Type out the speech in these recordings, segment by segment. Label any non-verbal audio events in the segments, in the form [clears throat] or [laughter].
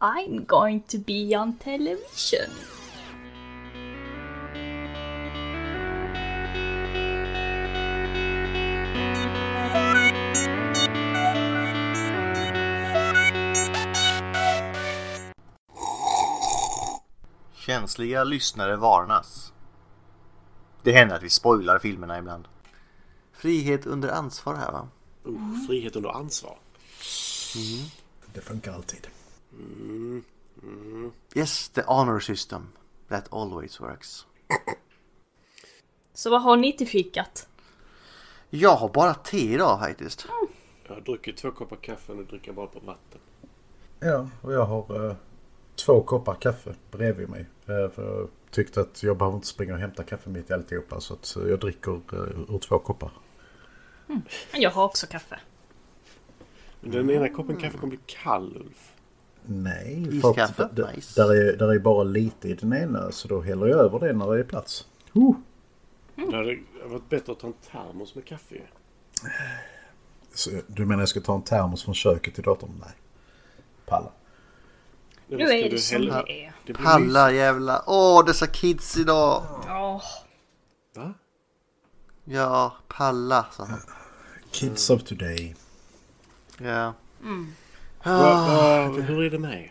I'm going to be on television. Känsliga lyssnare varnas. Det händer att vi spoilar filmerna ibland. Frihet under ansvar här va? Uh, frihet under ansvar. Det funkar alltid. Yes, the honor system. That always works. Så vad har ni till fikat? Jag har bara te idag faktiskt. Jag har druckit två koppar kaffe och nu dricker jag bara på vatten. Ja, och jag har eh, två koppar kaffe bredvid mig. Eh, för jag tyckte att jag behöver inte springa och hämta kaffe mitt i alltihopa. Så att eh, jag dricker eh, ur två koppar. Jag har också kaffe. Men Den ena koppen kaffe kommer bli kall Ulf. Nej, för att Nice. där, är, där är bara lite i den ena. Så då häller jag över det när det är plats. Uh. Det hade varit bättre att ta en termos med kaffe. Så, du menar jag ska ta en termos från köket till datorn? Nej. Palla. Nu är det som det är. Det Palla jävla. Åh, dessa kids idag. Mys- Va? Ja, palla sa han. Kids of today. Ja. Va, va, hur är det med?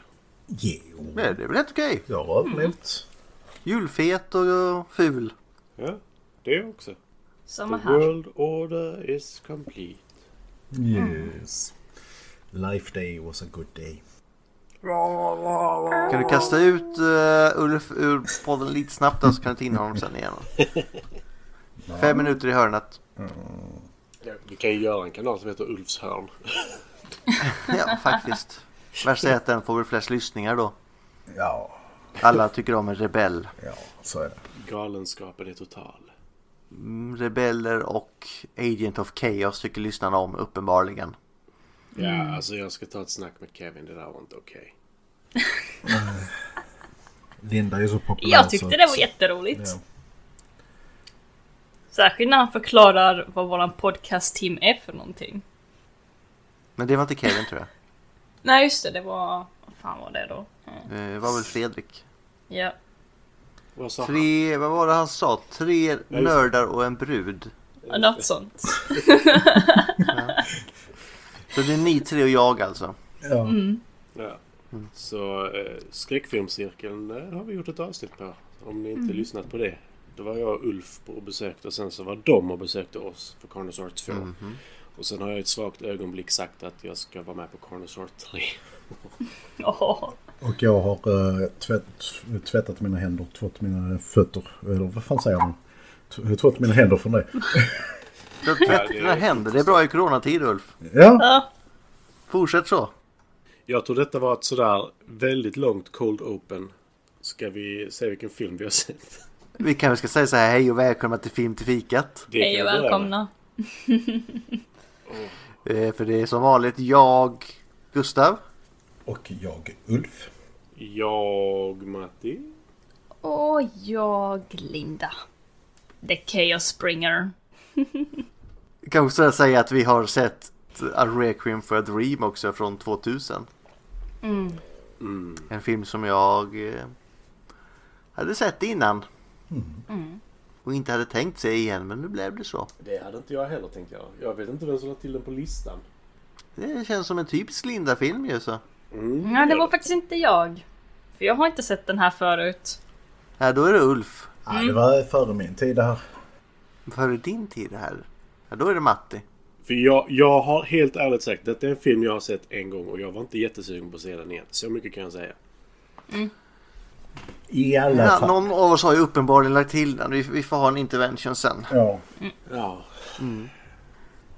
Jo, Men det är väl helt okej. jag har överlevt. Julfet och ful. Ja, det också. samma The här. world order is complete. Yes. Life day was a good day. Kan du kasta ut uh, Ulf ur podden lite snabbt då så kan du ta in honom sen igen. [laughs] Fem minuter i hörnet. Ja, vi kan ju göra en kanal som heter Ulfs hörn. [laughs] Ja, faktiskt. Värst är att den får väl flest lyssningar då. Ja, Alla tycker om en rebell. ja, så är det. Galenskapen är total. Mm, Rebeller och Agent of Chaos tycker lyssnarna om uppenbarligen. Ja, alltså jag ska ta ett snack med Kevin. Det där var inte okej. [laughs] Linda är så populär. Jag tyckte så det var jätteroligt. Ja. Särskilt när han förklarar vad våran podcast-team är för någonting. Men det var inte Kevin tror jag. [laughs] Nej just det, det var... Vad fan var det då? Mm. Det var väl Fredrik. Ja. Vad sa han? Tre, vad var det han sa? Tre det. nördar och en brud. Något sånt. [laughs] Så det är ni tre och jag alltså. Ja. Ja. Så eh, skräckfilmscirkeln eh, har vi gjort ett avsnitt på. Om ni inte lyssnat på det. Då var jag och Ulf på och besökte och sen så var de och besökte oss för Carnosaur 2. Och sen har jag ett svagt ögonblick sagt att jag ska vara med på Carnosaur 3. Åh. Och jag har uh, tvätt, tvättat mina händer, tvått mina fötter. Eller vad fan säger man? T- Tvått mina händer från det. Du har tvättat dina händer. Det är bra i coronatid Ulf. Ja, Ja. Fortsätt så. Jag tror detta var ett sådär väldigt långt cold open. Ska vi se vilken film vi har sett? Vi kanske ska säga så här hej och välkomna till Film till fikat. Hej och välkomna. [laughs] Eh, För det är som vanligt jag, Gustav. och jag Ulf. Jag, Matti. Och jag, Linda. The Chaos Springer. [laughs] Kanske ska säga att vi har sett A Requiem for a Dream också från 2000. Mm. En film som jag eh, hade sett innan. Mm. Och inte hade tänkt se igen men nu blev det så. Det hade inte jag heller tänkt göra. Jag vet inte vem som la till den på listan. Det känns som en typisk Linda-film ju så. Mm, Nej, det var faktiskt inte jag. För jag har inte sett den här förut. Ja, då är det Ulf. Ja, det var före min tid det här. Före din tid det här. Ja, då är det Matti. För jag, jag har helt ärligt sagt, detta är en film jag har sett en gång och jag var inte jättesugen på att se den igen. Så mycket kan jag säga. I alla Ja, fall. någon av oss har ju uppenbarligen lagt till den. Vi, vi får ha en intervention sen. Ja. Ja.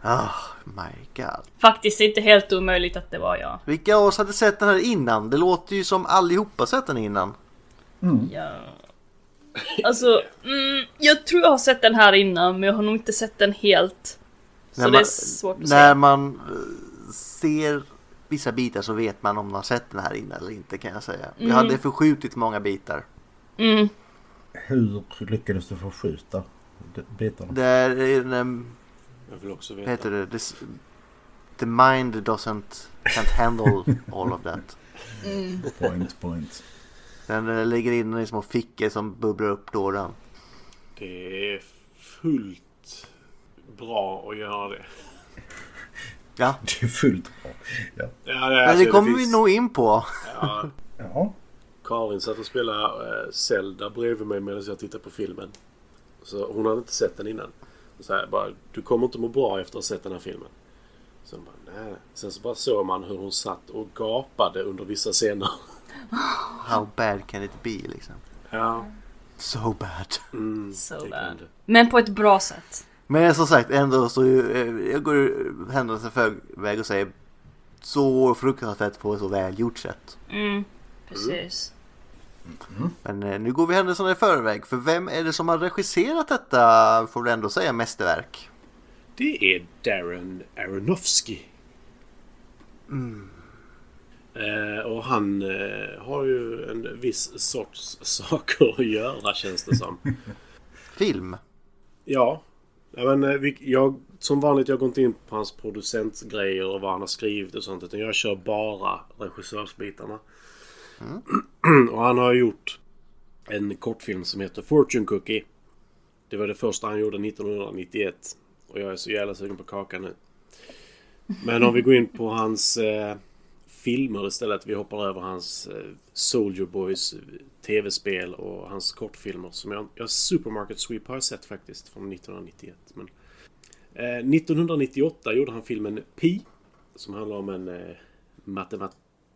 Oh my god. Faktiskt inte helt omöjligt att det var jag. Vilka av oss hade sett den här innan? Det låter ju som allihopa sett den innan. Ja. Alltså, mm, jag tror jag har sett den här innan, men jag har nog inte sett den helt. Så När det man- är svårt att När säga. man eh, ser vissa bitar så vet man om man har sett den här innan eller inte kan jag säga. Vi hade förskjutit många bitar. Mm. Hur lyckades du förskjuta bitarna? Där är den, Jag vill också vad heter veta. det? This, the mind doesn't, can't handle all of that. Point, point. Den eh, lägger in den i små fickor som bubblar upp då och då. Det är fullt bra att göra det. Ja, [laughs] Det är fullt bra. Ja. Ja, men alltså, det kommer vi finns- nog in på. Ja, Jaha. Karin satt och spelade eh, Zelda bredvid mig medan jag tittade på filmen. Så hon hade inte sett den innan. Så här, bara, du kommer inte må bra efter att ha sett den här filmen. Så hon bara, nej. Sen så bara såg man hur hon satt och gapade under vissa scener. [laughs] How bad can it be liksom? Ja. So bad. Mm, So det bad. det. Men på ett bra sätt. Men som sagt ändå så eh, jag går händelsen förväg och säger så fruktansvärt på ett så välgjort sätt. Mm, precis. Men eh, nu går vi händelserna i förväg för vem är det som har regisserat detta får vi ändå säga mästerverk? Det är Darren Aronofsky. Eh, och han eh, har ju en viss sorts [laughs] saker att göra känns det som. Film. Ja. Ja men, eh, jag, som vanligt, jag går inte in på hans producentgrejer och vad han har skrivit och sånt. Utan jag kör bara regissörsbitarna. [clears throat] och han har gjort en kortfilm som heter Fortune Cookie. Det var det första han gjorde 1991. Och jag är så jävla sugen på kakan nu. Men om vi går in på hans eh, filmer istället. Vi hoppar över hans eh, Soldier Boys tv-spel och hans kortfilmer. Som jag, jag Supermarket Sweep har jag sett faktiskt från 1991. Men, eh, 1998 gjorde han filmen Pi. Som handlar om en eh, matemat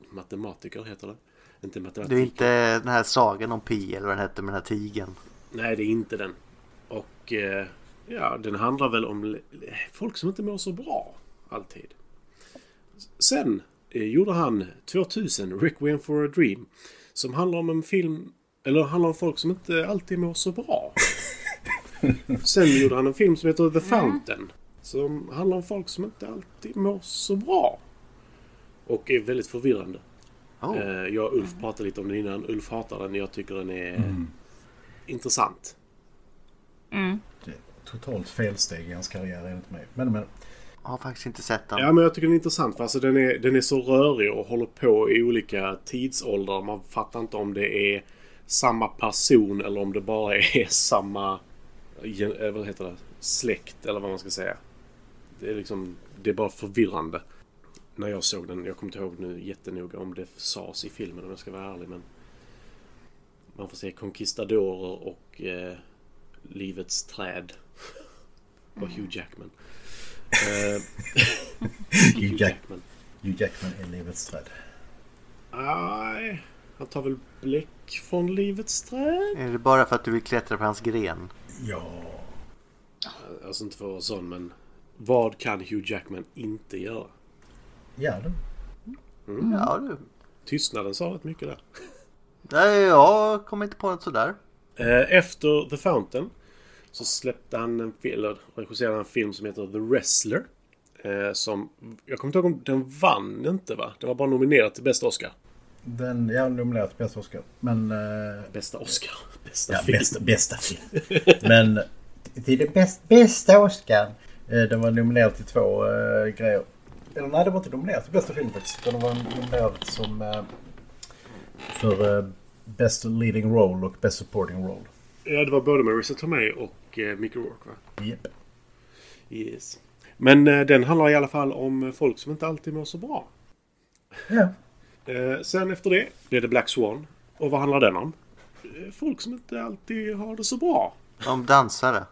matematiker heter det. Inte Det matematiker. är inte den här sagan om Pi eller vad den hette med den här tigen. Nej, det är inte den. Och eh, ja, den handlar väl om l- folk som inte mår så bra. Alltid. Sen eh, gjorde han 2000 Requiem for a Dream. Som handlar om en film... Eller handlar om folk som inte alltid mår så bra. [laughs] Sen gjorde han en film som heter The Fountain. Som handlar om folk som inte alltid mår så bra. Och är väldigt förvirrande. Oh. Jag och Ulf pratade lite om den innan. Ulf hatar den. Jag tycker den är intressant. Mm. Det är totalt felsteg i hans karriär enligt mig. Men, men. Har faktiskt inte sett den. Ja, men jag tycker den är intressant. För alltså den, är, den är så rörig och håller på i olika tidsåldrar. Man fattar inte om det är samma person eller om det bara [laughs] är samma eh, vad heter det? släkt eller vad man ska säga. Det är liksom, det är bara förvirrande. När jag såg den, jag kommer inte ihåg nu jättenoga om det sades i filmen om jag ska vara ärlig men Man får se conquistadorer och eh, Livets träd. [laughs] och Hugh Jackman. Eh, Hugh, [laughs] Jack, Hugh Jackman är livets träd. Nej, han tar väl bläck från Livets träd? Är det bara för att du vill klättra på hans gren? Ja. Alltså inte för att vara sån men vad kan Hugh Jackman inte göra? Ja du. Ja du. Tystnaden sa rätt mycket där. Nej, jag kommer inte på något sådär. Eh, Efter The Fountain så släppte han en film, eller regisserade en film som heter The Wrestler. Eh, som, jag kommer inte ihåg om den vann inte va? Den var bara nominerad till bästa Oscar. Den, jag har nominerat till bästa Oscar. Men... eh, Bästa Oscar. [laughs] Bästa ja, film. bästa, bästa film. Men till det bäst, bästa Oscar. Eh, den var nominerad till två eh, grejer. Eller nej, den var inte nominerad till bästa film faktiskt. Den var nominerad som... Eh, för eh, Best Leading Role och Best Supporting Role. Ja, det var både Marissa Tomei och eh, Mickey Rourke va? Japp. Yes. Men eh, den handlar i alla fall om folk som inte alltid mår så bra. Ja. Eh, sen efter det blev det Black Swan. Och vad handlar den om? Eh, folk som inte alltid har det så bra. Om dansare.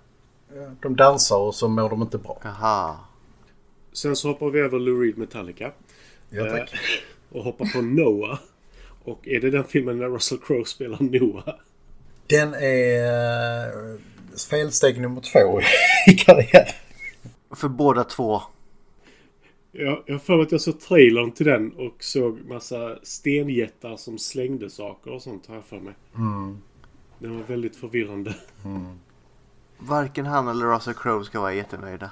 De dansar och så mår de inte bra. Jaha. Sen så hoppar vi över Lou Reed Metallica. Ja tack. Eh, och hoppar på Noah. Och är det den filmen när Russell Crowe spelar Noah? Den är eh, felsteg nummer två [laughs] i karriären. För båda två. Jag, jag har för mig att jag såg trailern till den och såg massa stenjättar som slängde saker och sånt har jag för mig. Den var väldigt förvirrande. Varken han eller Russell Crowe ska vara jättenöjda.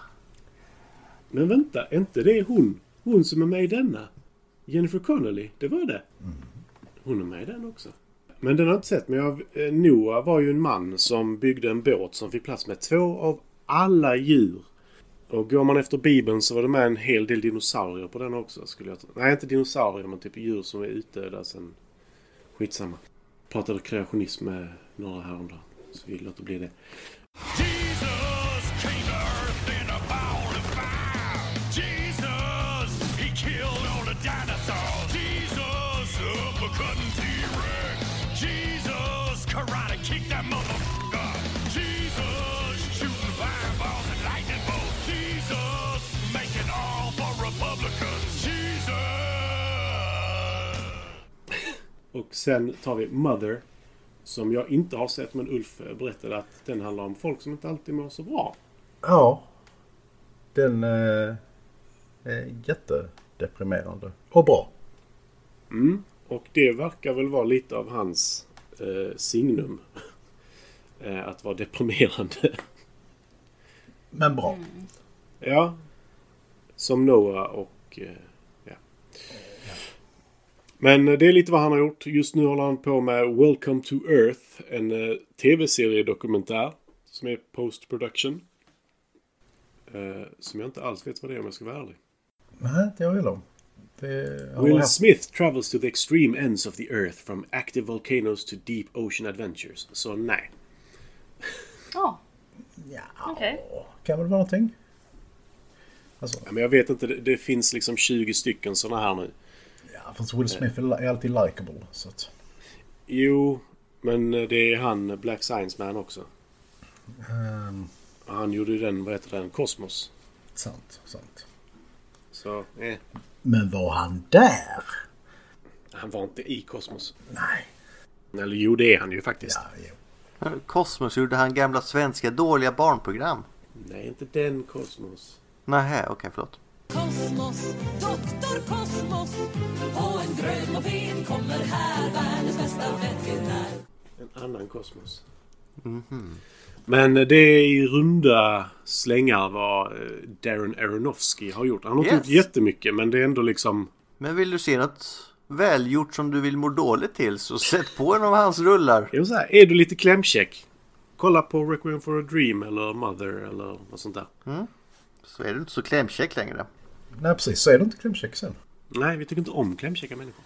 Men vänta, är inte det hon? Hon som är med i denna? Jennifer Connelly, det var det. Hon är med i den också. Men den har jag inte sett. Men jag, eh, Noah var ju en man som byggde en båt som fick plats med två av alla djur Och går man efter Bibeln så var det med en hel del dinosaurier på den också. Skulle jag tro. Nej, inte dinosaurier, men typ djur som är utdöda sen... Skitsamma. Pratade kreationism med några häromdagen. Så vi låter bli det. Jesus sen tar vi Mother. Som jag inte har sett men Ulf berättade att den handlar om folk som inte alltid mår så bra. Ja. Den eh, är jättedeprimerande. Och bra. Mm. Och det verkar väl vara lite av hans eh, signum. [laughs] eh, att vara deprimerande. [laughs] Men bra. ja. Som Noah och... Eh, ja. Men eh, det är lite vad han har gjort. Just nu håller han på med Welcome to Earth. En eh, tv-seriedokumentär. Som är post production. Eh, som jag inte alls vet vad det är om jag ska vara ärlig. Nej, inte jag heller. Det Will haft- Smith travels to the extreme ends of the earth from active volcanoes to deep ocean adventures. Så nej. Ja, Ja, okej. kan väl vara någonting. Alltså, Ja, Men jag vet inte, det, det finns liksom 20 stycken såna här nu. Fast Will Smith är alltid likable. Så att, Jo, men det är han, Black Science Man också. ehm, Han gjorde ju den, vad heter den, Kosmos. sant, sant. Så, eh. Men var han där? Han var inte i Kosmos. Nej. Eller jo, det är han ju faktiskt. Ja, jo. Kosmos gjorde han gamla svenska dåliga barnprogram. Nej, inte den Kosmos. Nähä, okej förlåt. Kosmos, doktor Kosmos På en grön moped kommer här världens bästa veterinär En annan Kosmos. Men det är i runda slängar vad eh, Darren Aronofsky har gjort. Han har inte Yes. gjort jättemycket, men det är ändå liksom... Men vill du se något välgjort som du vill må dåligt till så sätt på en av hans rullar. Jag säga, är du lite klämkäck? Kolla på Requiem for a Dream eller Mother eller något sånt där. Så är du inte så klämkäck längre. Nej, precis. Så är det inte klämkäck sen. Nej, vi tycker inte om klämkäcka människor.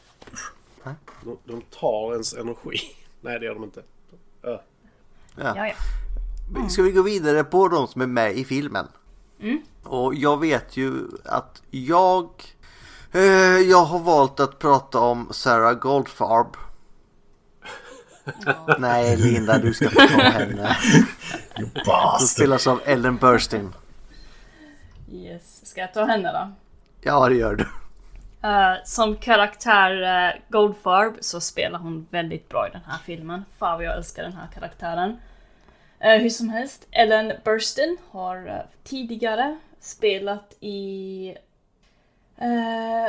De, de tar ens energi. [laughs] Nej, det gör de inte. Ö. Ja, ja. Ska vi gå vidare på de som är med i filmen? Och jag vet ju att jag eh, Jag har valt att prata om Sarah Goldfarb. Nej Linda, du ska få ta henne. [laughs] Som Bastard! spelas av Ellen Burstyn. Yes. Ska jag ta henne då? Ja, det gör du. Eh, som karaktär uh, Goldfarb så spelar hon väldigt bra i den här filmen. Fan vad jag älskar den här karaktären. Eh, hur som helst, Ellen Burstyn har tidigare spelat i...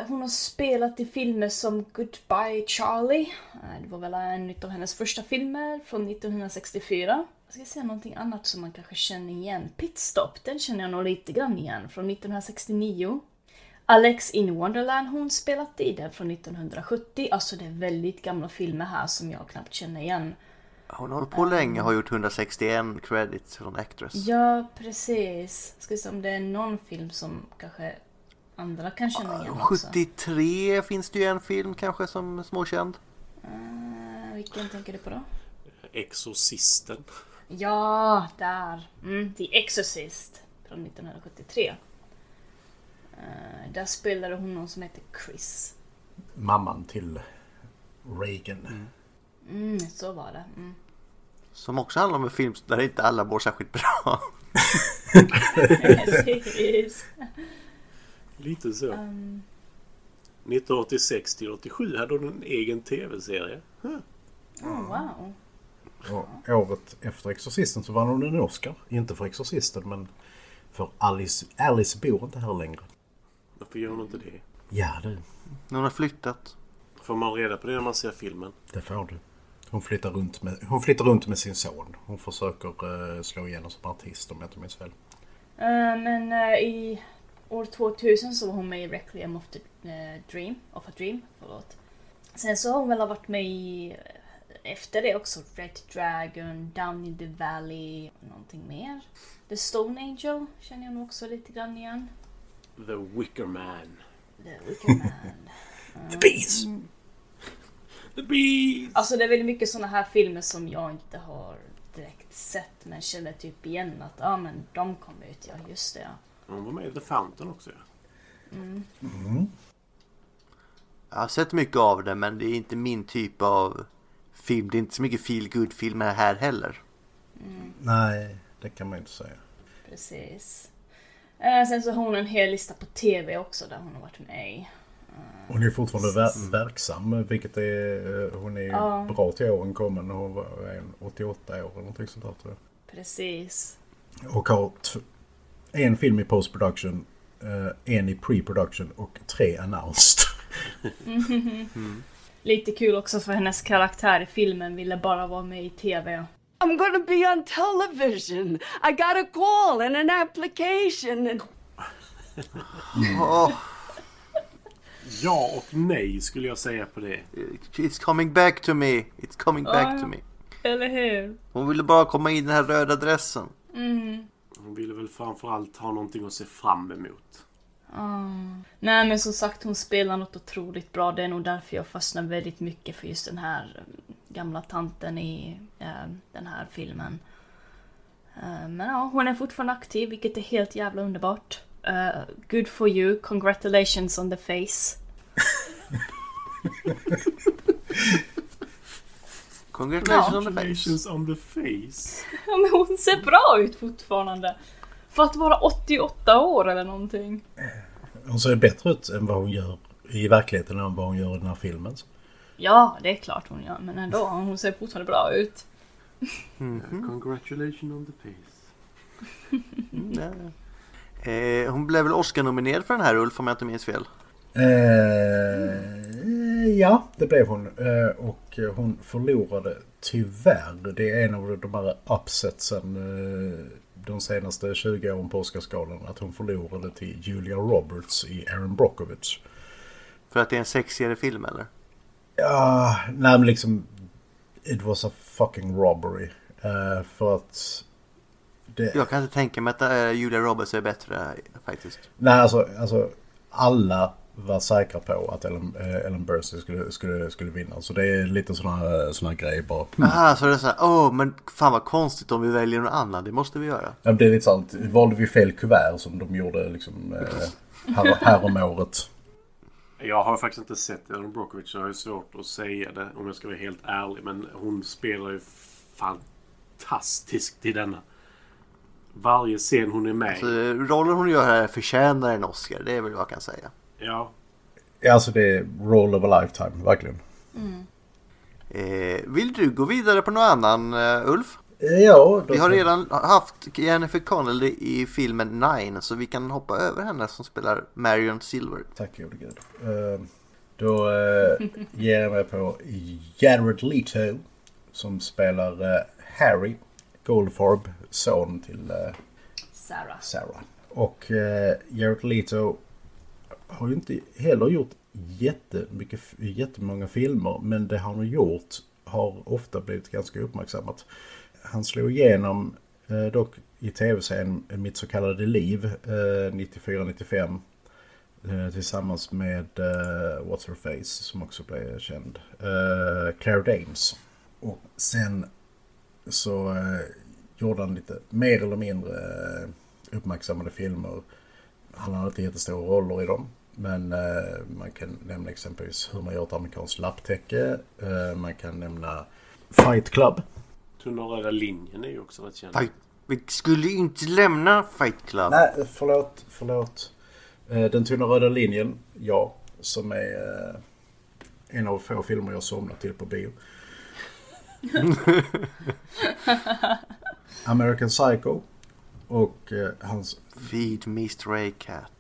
hon har spelat i filmer som Goodbye Charlie. Det var väl en av hennes första filmer från 1964. Jag ska säga någonting annat som man kanske känner igen. Pitstop, den känner jag nog lite grann igen från 1969. Alex in Wonderland hon spelat i den från 1970. Alltså det är väldigt gamla filmer här som jag knappt känner igen. Hon har hållit på länge och har gjort 161 credits från Actress. Ja, precis. Ska se om det är någon film som kanske andra kan känna igen också. 73 finns det ju en film kanske som småkänd. Eh, vilken tänker du på då? Exorcisten. Ja, där. Mm, The Exorcist från 1973. Eh, där spelade hon någon som heter Chris. Mamman till Reagan. Mm, så var det. Mm. Som också handlar om en film där inte alla mår särskilt bra. Precis. Lite så. Um, 1986 till 87 hade hon en egen tv-serie. oh, wow. Och året efter Exorcisten så vann hon en Oscar. Inte för Exorcisten men för Alice. Alice bor inte här längre. Varför gör hon inte det? Ja du, Hon har flyttat. Får man reda på det när man ser filmen? det får du. Hon flyttar runt med, hon flyttar runt med sin son. Hon försöker eh, slå igenom som artist om jag inte minns fel. Eh, men eh, i år 2000 så var hon med i Requiem of, the, Dream, of a Dream. Förlåt. Sen så har hon väl varit med i efter det också Red Dragon, Down in the Valley, någonting mer. The Stone Angel känner jag nog också lite grann igen. The Wicker Man. The Wicker Man. [laughs] The Bees! The Bees! Alltså det är väldigt mycket såna här filmer som jag inte har direkt sett men känner typ igen att ja ah, men de kom ut, ja just det ja. Hon var med i The Fountain också ja. Jag har sett mycket av det men det är inte min typ av film. Det är inte så mycket feel good filmer här heller. Nej, det kan man inte säga. Precis. Eh, sen så har hon en hel lista på TV också där hon har varit med i. Hon är fortfarande ver- verksam, vilket är... eh, Hon är Ja. bra till åren kommen. Hon var en 88 år eller någonting sånt där tror jag. Precis. Och har en film i post-production, eh, en i pre-production och tre announced. [laughs] Lite kul också för hennes karaktär i filmen ville bara vara med i TV. I'm gonna be on television. I got a call and an application and [laughs] Åh, Ja och nej skulle jag säga på det. it's coming back to me. It's coming back to me. Eller hur? Hon ville bara komma in i den här röda dressen. Hon ville väl framförallt ha någonting att se fram emot. Nej men som sagt hon spelar något otroligt bra. Det är nog därför jag fastnar väldigt mycket för just den här eh, gamla tanten i eh, den här filmen. Eh, men ja, hon är fortfarande aktiv vilket är helt jävla underbart. Eh, good for you, congratulations on the face. Congratulations on the face. On the face. Ja men hon ser bra ut fortfarande. För att vara 88 år eller någonting. Hon ser bättre ut än vad hon gör i verkligheten än vad hon gör i den här filmen. Ja, det är klart hon gör, men ändå, hon ser fortfarande bra ut. Congratulations on the face. [laughs] Eh, hon blev väl Oscar-nominerad för den här Ulf om jag inte minns fel. Eh, ja, det blev hon. Eh, och hon förlorade tyvärr. Det är en av de här upsetsen eh, de senaste 20 åren på Oscarsgalan. Att hon förlorade till Julia Roberts i Aaron Brockovich. För att det är en sexigare film eller? Ja, nej men liksom... It was a fucking robbery. Eh, för att... Det, Jag kan inte tänka mig att eh, Julia Roberts är bättre eh, faktiskt. Nej, alltså, alltså alla var säkra på att Ellen, eh, Ellen Burstyn skulle, skulle, skulle vinna. Så det är lite sådana såna grejer bara. Ah, så det är så här, åh men fan vad konstigt om vi väljer någon annan, det måste vi göra. Ja, Det är lite sant. Valde vi fel kuvert som de gjorde liksom eh, här, här om året. Jag har faktiskt inte sett Ellen Brockovich så jag har svårt att säga det om jag ska vara helt ärlig. Men hon spelar ju fantastiskt i denna. Varje scen hon är med Så i. eh, rollen hon gör här förtjänar en Oscar, det är väl vad jag kan säga. Ja. Ja, alltså det är roll of a lifetime, verkligen. Eh, vill du gå vidare på någon annan uh, Ulf? Eh, Ja, Vi har redan haft Jennifer Connelly i filmen Nine så vi kan hoppa över henne som spelar Marion Silver. Tack gode gud. Eh, Då eh, ger jag mig på Jared Leto som spelar eh, Harry Goldfarb, son till eh, Sarah. Sarah. Och eh, Jared Leto har ju inte heller gjort jättemycket, jättemånga filmer men det han har gjort har ofta blivit ganska uppmärksammat. Han slog igenom eh, dock i tv-serien Mitt så kallade liv eh, 94-95 eh, tillsammans med eh, What's Her Face som också blev känd. Eh, Claire Danes. Och sen så eh, gjorde han lite mer eller mindre eh, uppmärksammade filmer. Han hade inte jättestora roller i dem. Men eh, man kan nämna exempelvis hur man gör ett amerikanskt lapptäcke. Eh, man kan nämna Fight Club. Tunna röda linjen är ju också rätt känd. Fight. Vi skulle ju inte lämna Fight Club. Nej, förlåt, förlåt. Eh, Den tunna röda linjen, ja. Som är eh, en av få filmer jag somnat till på bio. [laughs] American Psycho. Och eh, hans Feed me stray cat.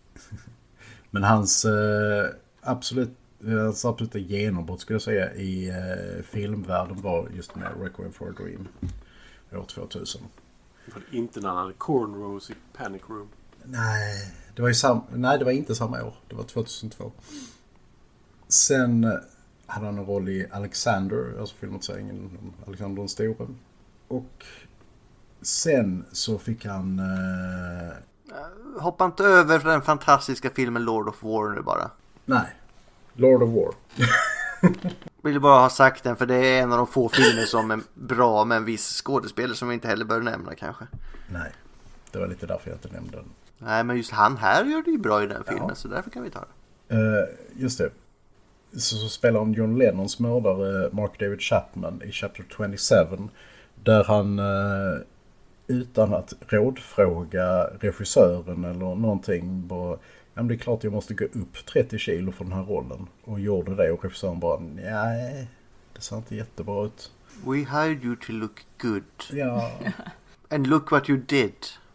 Men hans, eh, absolut, eh, hans absoluta genombrott skulle jag säga i eh, filmvärlden var just med Requiem for a Dream. År 2000. Var det inte när han hade cornrows i Panic Room? Nej, det var, ju sam- Nej, det var inte samma år. Det var 2002. Sen, hade han en roll i Alexander, alltså filmatiseringen om Alexander den store. Och sen så fick han... Eh, Hoppa inte över den fantastiska filmen Lord of War nu bara. nej, Lord of War. [laughs] Vill bara ha sagt den för det är en av de få filmer som är bra med en viss skådespelare som vi inte heller bör nämna kanske. Nej, det var lite därför jag inte nämnde den. Nej men just han här gör det ju bra i den filmen Ja. så därför kan vi ta det. Eh, just det. Så, så spelar han John Lennons mördare Mark David Chapman i Chapter 27. Där han eh, utan att rådfråga regissören eller någonting bara Ja men det är klart jag måste gå upp 30 kilo för den här rollen. Och gjorde det och regissören bara nej det ser inte jättebra ut. We hired you to look good. Ja, [laughs] And look what you did.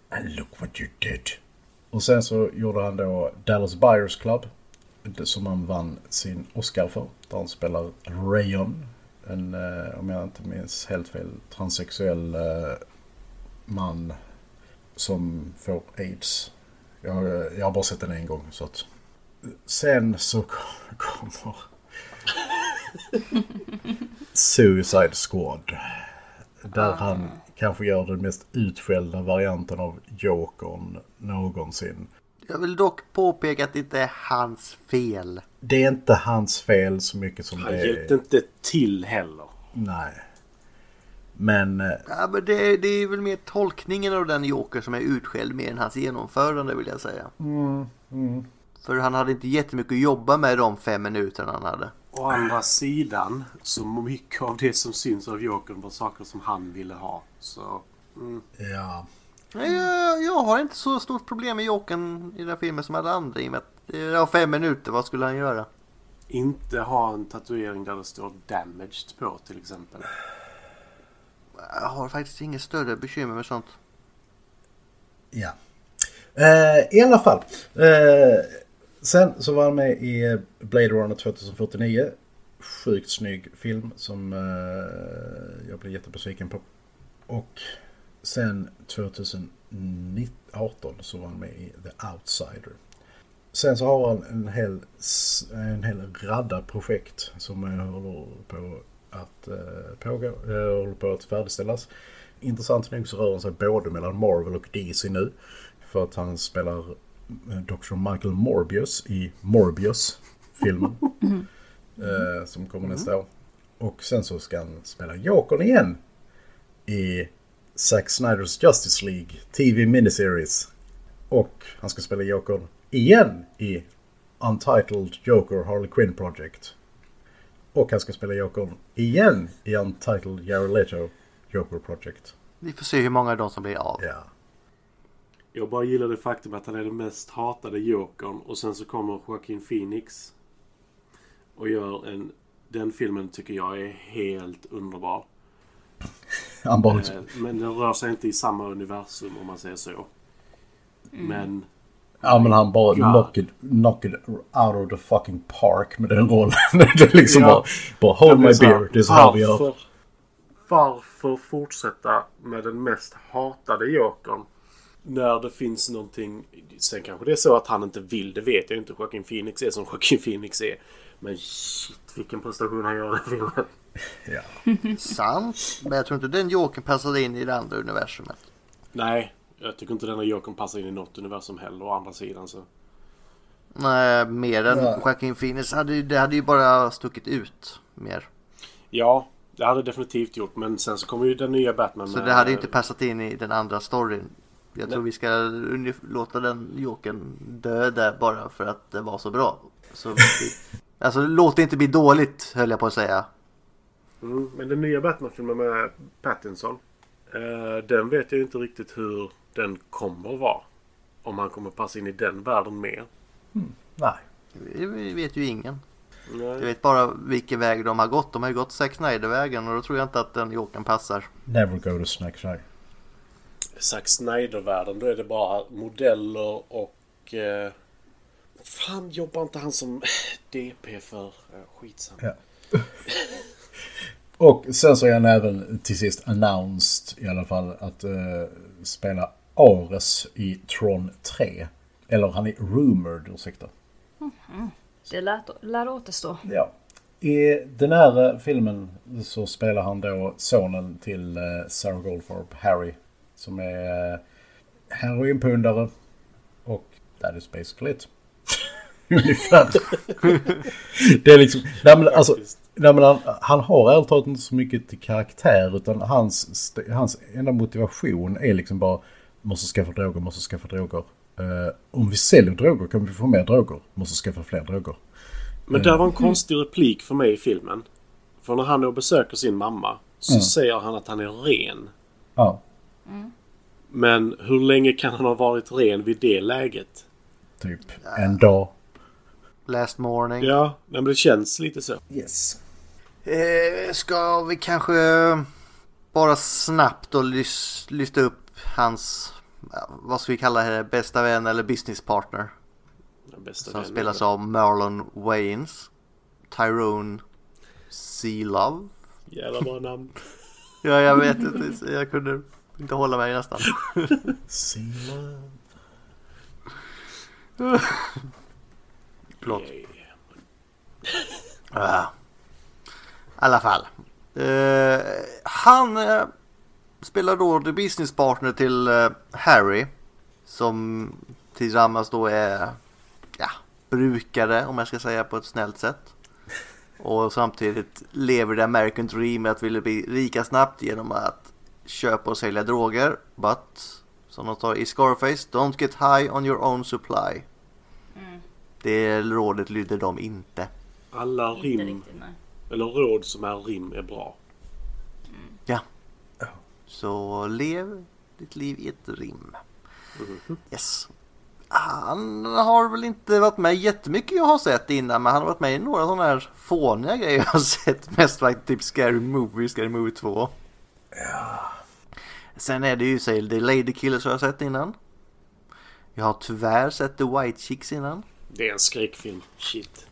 And look what you did. Och sen så gjorde han då Dallas Buyers Club. Som han vann sin Oscar för. Där han spelar Rayon. En, eh, om jag inte minns helt fel, transsexuell eh, man som får aids. Jag, jag har bara sett den en gång så att... Sen så kom- kommer... Suicide Squad. Där han kanske gör den mest utskällda varianten av Jokern någonsin. Jag vill dock påpeka att det inte är hans fel. Det är inte hans fel så mycket som Han det hjälpte är. inte till heller. Nej. Men eh, Ja, men det, det är väl mer tolkningen av den Joker som är utskälld mer än hans genomförande vill jag säga. För han hade inte jättemycket att jobba med de fem minuterna han hade. Å andra sidan, så mycket av det som syns av Jokern var saker som han ville ha. Så, mm. ja. Nej, Jag, jag har inte så stort problem med Jokern i den här filmen som alla andra i och med att det var fem minuter, vad skulle han göra? Inte ha en tatuering där det står damaged på till exempel. Jag har faktiskt inget större bekymmer med sånt. Ja. Eh, I alla fall. Eh, sen så var han med i Blade Runner 2049. Sjukt snygg film som eh, jag blev jättebesviken på. Och sen 2018 så var han med i The Outsider. Sen så har han en hel, en hel radda projekt som håller på att eh, pågå, eh, håller på att färdigställas. Intressant nog så rör han sig både mellan Marvel och DC nu. För att han spelar eh, Dr. Michael Morbius i Morbius-filmen. [laughs] eh, som kommer nästa år. Och sen så ska han spela Jokern igen. I Zack Snyders Justice League TV miniseries. Och han ska spela Jokern igen i Untitled Joker Harley Quinn Project. Och han ska spela Jokern igen i Untitled Jared Leto Joker Project. Vi får se hur många av dem som blir av. Ja. Jag bara gillar det faktum att han är den mest hatade Jokern och sen så kommer Joaquin Phoenix och gör en... Den filmen tycker jag är helt underbar. Han bara Eh, Men den rör sig inte i samma universum om man säger så. Men Ja men han bara God. knock it, knock it out of the fucking park med den rollen. [laughs] det är liksom Ja. bara, bara hold my här, beer, det är så här vi gör. varför- fortsätta med den mest hatade Jokern? När det finns någonting... Sen kanske det är så att han inte vill, det vet jag inte. Joaquin Phoenix är som Joaquin Phoenix är. Men shit vilken prestation han gör i filmen. Ja. [laughs] Sant, men jag tror inte den Jokern passade in i det andra universumet. Nej, jag tycker inte den här Jokern passar in i något universum heller å andra sidan så. Nej, mer än Ja. Joaquin Phoenix. Hade, det hade ju bara stuckit ut mer. Ja, det hade det definitivt gjort. Men sen så kommer ju den nya Batman Så med- det hade ju inte passat in i den andra storyn. Jag tror Nej. vi ska låta den Jokern dö där bara för att det var så bra. Så vi, [laughs] alltså låt det inte bli dåligt höll jag på att säga. Mm, men den nya Batman-filmen med Pattinson. Eh, den vet jag inte riktigt hur den kommer att vara. Om han kommer passa in i den världen mer. Nej. Det vet ju ingen. Jag Nej. vet bara vilken väg de har gått. De har ju gått Zack Snyder-vägen och då tror jag inte att den Jokern passar. Never go to Snack Shack. Zack Snyder-världen, då är det bara modeller och... Eh, fan, jobbar inte han som [sniffs] DP för? Eh, skitsam. Ja. [laughs] Och sen så är han även till sist announced i alla fall att eh, spela Ares i Tron 3. Eller han är rumored, ursäkta. Det lät, lär återstå. Ja. I den här eh, filmen så spelar han då sonen till eh, Sarah Goldfarb, Harry. Som är eh, heroinpundare. Och that is basically it. [laughs] Ungefär. [laughs] det är liksom... Nej men alltså... Nej, men han, han har ärligt talat inte så mycket till karaktär utan hans, hans enda motivation är liksom bara måste skaffa droger, måste skaffa droger. Eh, om vi säljer droger kan vi få mer droger, måste skaffa fler droger. Men där var en konstig replik för mig i filmen. För när han då besöker sin mamma så säger han att han är ren. Ja, Men hur länge kan han ha varit ren vid det läget? typ en dag. Last morning. Ja, men det känns lite så. Yes. Eh, ska vi kanske bara snabbt lys- lyfta upp hans, vad ska vi kalla det, bästa vän eller businesspartner. Den bästa Som vännen. spelas av Marlon Wayans. Tyrone Sealove. Jävla bra namn. [laughs] Ja, jag vet inte. Jag kunde inte hålla mig nästan. [laughs] Sila. Förlåt. I alla fall. Eh, han eh, spelar då the business partner till eh, Harry. Som tillsammans då är ja, brukare om jag ska säga på ett snällt sätt. Och samtidigt lever the American dream att vilja bli rika snabbt genom att köpa och sälja droger. But, som de tar i Scarface, don't get high on your own supply. Det rådet lyder de inte. Alla Inte rim, riktigt, nej. eller råd som är rim är bra. Ja. Så lev ditt liv i ett rim. Yes. Han har väl inte varit med jättemycket jag har sett innan men han har varit med i några sådana här fåniga grejer jag har sett. Mest faktiskt typ Scary Movie, Scary Movie 2. Sen är det ju säg The Lady Killers har jag sett innan. Jag har tyvärr sett The White Chicks innan. Det är en skräckfilm. Shit.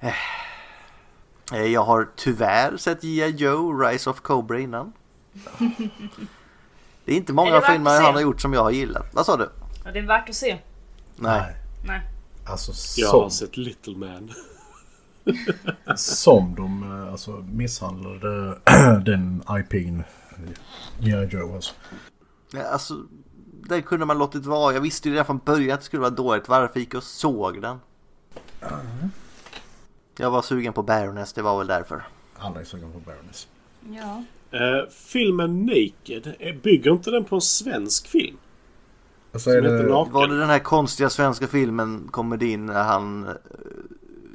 [laughs] Eh, Jag har tyvärr sett G.I. Joe, Rise of Cobra innan. [laughs] Det är inte Är många värt filmer han har gjort som jag har gillat. Vad sa du? Ja, det är värt att se. Nej. Nej. Alltså Jag som, har sett Little Man. som de eh, alltså, misshandlade [clears throat] den IP'n. G.I. Joe alltså. Ja, alltså, den kunde man låtit vara. Jag visste ju redan från början att det skulle vara dåligt. Varför gick jag och såg den? Jag var sugen på Baroness, det var väl därför. Alla är sugna på Baroness. Ja. Eh, filmen Naked, eh, bygger inte den på en svensk film? Alltså Som är heter det... Naken. Var det den här konstiga svenska filmen komedin när han uh,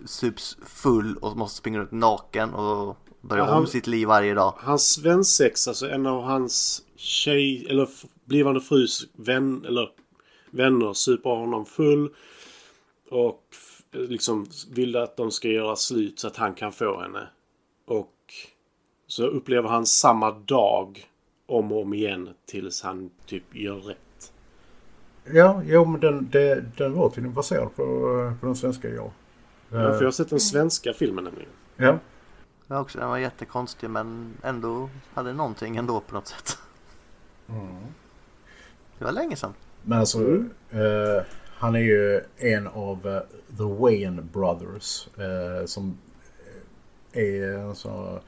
sups full och måste springa runt naken och börja Ja, om han- sitt liv varje dag? Hans svensex, alltså en av hans tjej, eller blivande frus vän, eller vänner super honom full. Och liksom vill att de ska göra slut så att han kan få henne. Och så upplever han samma dag om och om igen tills han typ gör rätt. Ja, jo men den, det, den var tydligen baserad på, på den svenska ja. Ja, för jag har sett den svenska filmen nämligen. Ja. Ja, också, den var jättekonstig men ändå hade någonting ändå på något sätt. Det var länge sedan. Men alltså, eh, han är ju en av eh, The Wayne Brothers. Eh, som är alltså,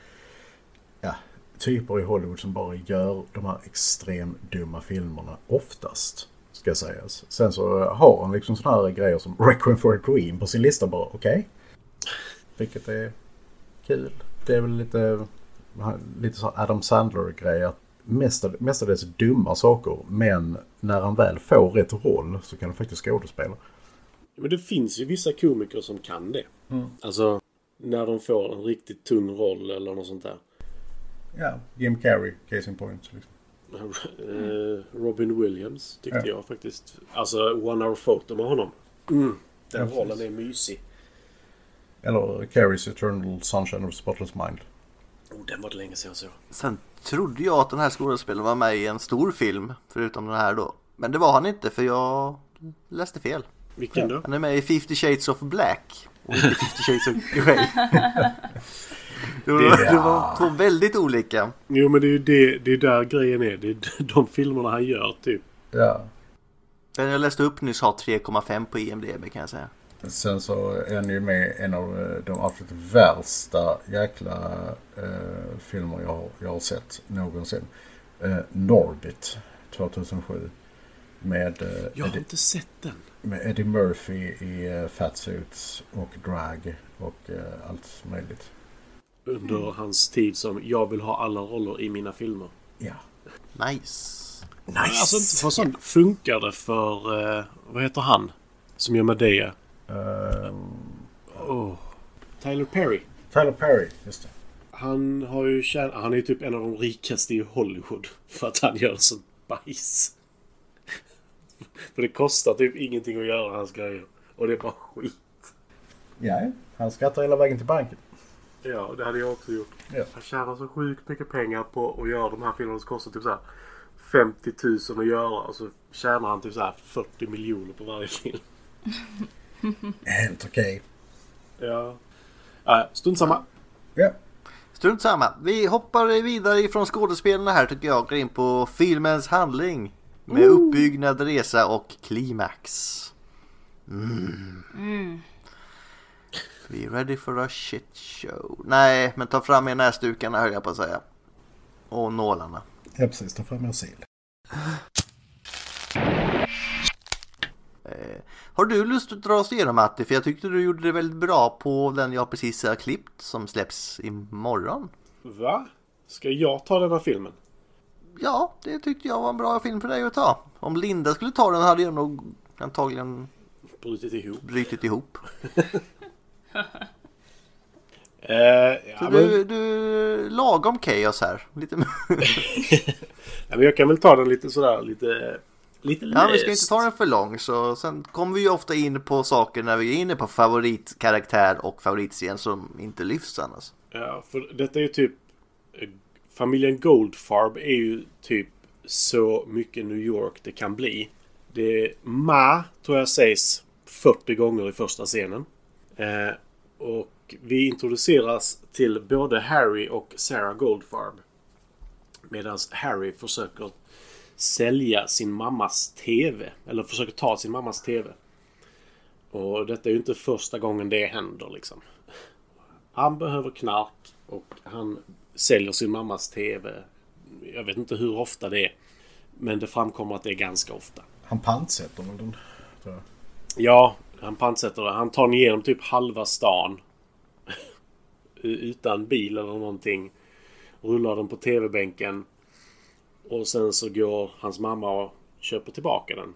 ja, typer i Hollywood som bara gör de här extremt dumma filmerna oftast. Ska sägas. Sen så har han liksom sådana här grejer som Requiem for a Dream på sin lista bara. Okej. Vilket är kul. Det är väl lite, lite så Adam Sandler-grej. att mestad- Mestadels dumma saker. Men när han väl får rätt roll så kan han faktiskt skådespela. Men det finns ju vissa komiker som kan det. Alltså när de får en riktigt tung roll eller något sånt där. Ja, Jim Carrey, case in point. Liksom. [laughs] Eh, Robin Williams tyckte Ja. jag faktiskt. Alltså One Hour Photo med honom. Mm, den Ja, rollen precis. är mysig. Eller Carreys Eternal Sunshine of the Spotless Mind. Oh, den var det länge sedan jag såg. Sen trodde jag att den här skådespelaren var med i en stor film, förutom den här då. Men det var han inte för jag läste fel. Vilken då? Han är med i 50 Shades of Black och inte 50 Shades of Grey. [laughs] Det var, det var två väldigt olika. Jo men det är ju det, det är där grejen är. Det är de filmerna han gör typ. Ja. Den jag läste upp nyss har 3,5 på IMDB kan jag säga. Sen så är han ju med en av eh, de absolut värsta jäkla eh, filmer jag, har- jag har sett någonsin. Eh, Norbit 2007. Med, eh, Jag har Eddie, inte sett den. med Eddie Murphy i eh, fatsuits och drag och eh, allt möjligt. Under hans tid som jag vill ha alla roller i mina filmer. Ja. Nice. Nice! Alltså inte för sånt funkar det för... Eh, vad heter han? Som gör Medea? Eh, Oh. Tyler Perry. Tyler Perry, just det. Han har ju tjän- Han är ju typ en av de rikaste i Hollywood. [laughs] För att han gör sånt bajs. för det kostar typ ingenting att göra hans grejer. Och det är bara skit. Ja, han skrattar hela vägen till banken. Ja, det hade jag också gjort. Ja. Han tjänar så sjukt mycket pengar på att göra de här filmerna som kostar typ så här 50 000 att göra. Och så tjänar han typ så här 40 miljoner på varje film. [laughs] Helt okej. Ja. Äh, Strunt samma. Ja. Strunt samma. Vi hoppar vidare ifrån skådespelarna här tycker jag går in på filmens handling. Med uppbyggnad, resa och klimax. Mm. Be ready for a shit show. Nej, men ta fram er näsdukarna höll jag på att säga. Och nålarna. ja, precis. Ta fram er sil. Har du lust att dra oss igenom Matti? För jag tyckte du gjorde det väldigt bra på den jag precis har klippt som släpps imorgon. Va? Ska jag ta den här filmen? Ja, det tyckte jag var en bra film för dig att ta. Om Linda skulle ta den hade jag nog antagligen Brutit ihop. brutit ihop. [laughs] Eh, ja, Så men, du, du lagom chaos här. Lite [laughs] ja, men jag kan väl ta den lite sådär lite... Lite Ja, vi ska inte ta den för lång så sen kommer vi ju ofta in på saker när vi är inne på favoritkaraktär och favoritscen som inte lyfts annars. Ja, för detta är ju typ... eh, Familjen Goldfarb är ju typ så mycket New York det kan bli. Det är Ma, tror jag sägs 40 gånger i första scenen. Eh, och vi introduceras till både Harry och Sarah Goldfarb. Medan Harry försöker sälja sin mammas TV. Eller försöker ta sin mammas TV. Och detta är ju inte första gången det händer liksom. Han behöver knark och han säljer sin mammas TV. Jag vet inte hur ofta det är. Men det framkommer att det är ganska ofta. Han pantsätter väl den. Ja, han pantsätter det. Han tar den igenom typ halva stan. [laughs] Utan bil eller någonting. Rullar den på TV-bänken. Och sen så går hans mamma och köper tillbaka den.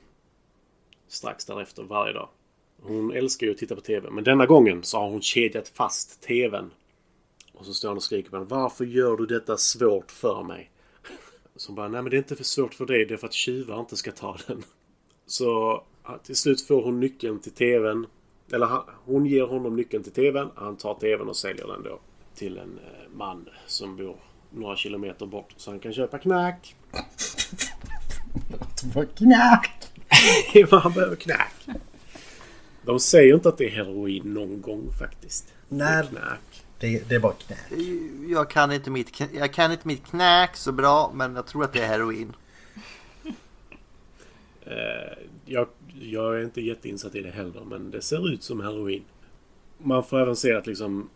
Strax därefter varje dag. Hon älskar ju att titta på TV. Men denna gången så har hon kedjat fast TVn. Och så står han och skriker på henne. Varför gör du detta svårt för mig? [laughs] Så hon bara, nej men det är inte för svårt för dig. Det är för att tjuvar inte ska ta den. [laughs] Så till slut får hon nyckeln till TVn. Eller hon ger honom nyckeln till TVn. Han tar TVn och säljer den då till en eh, man som bor några kilometer bort. Så han kan köpa knack. [laughs] Knack! [laughs] han behöver knack. De säger inte att det är heroin någon gång faktiskt. Nej. Det är knack. Det, det är bara knack. Jag kan, inte mitt, jag kan inte mitt knäck så bra men jag tror att det är heroin. [laughs] Eh, jag, jag är inte jätteinsatt i det heller, men det ser ut som heroin. Man får även se att liksom...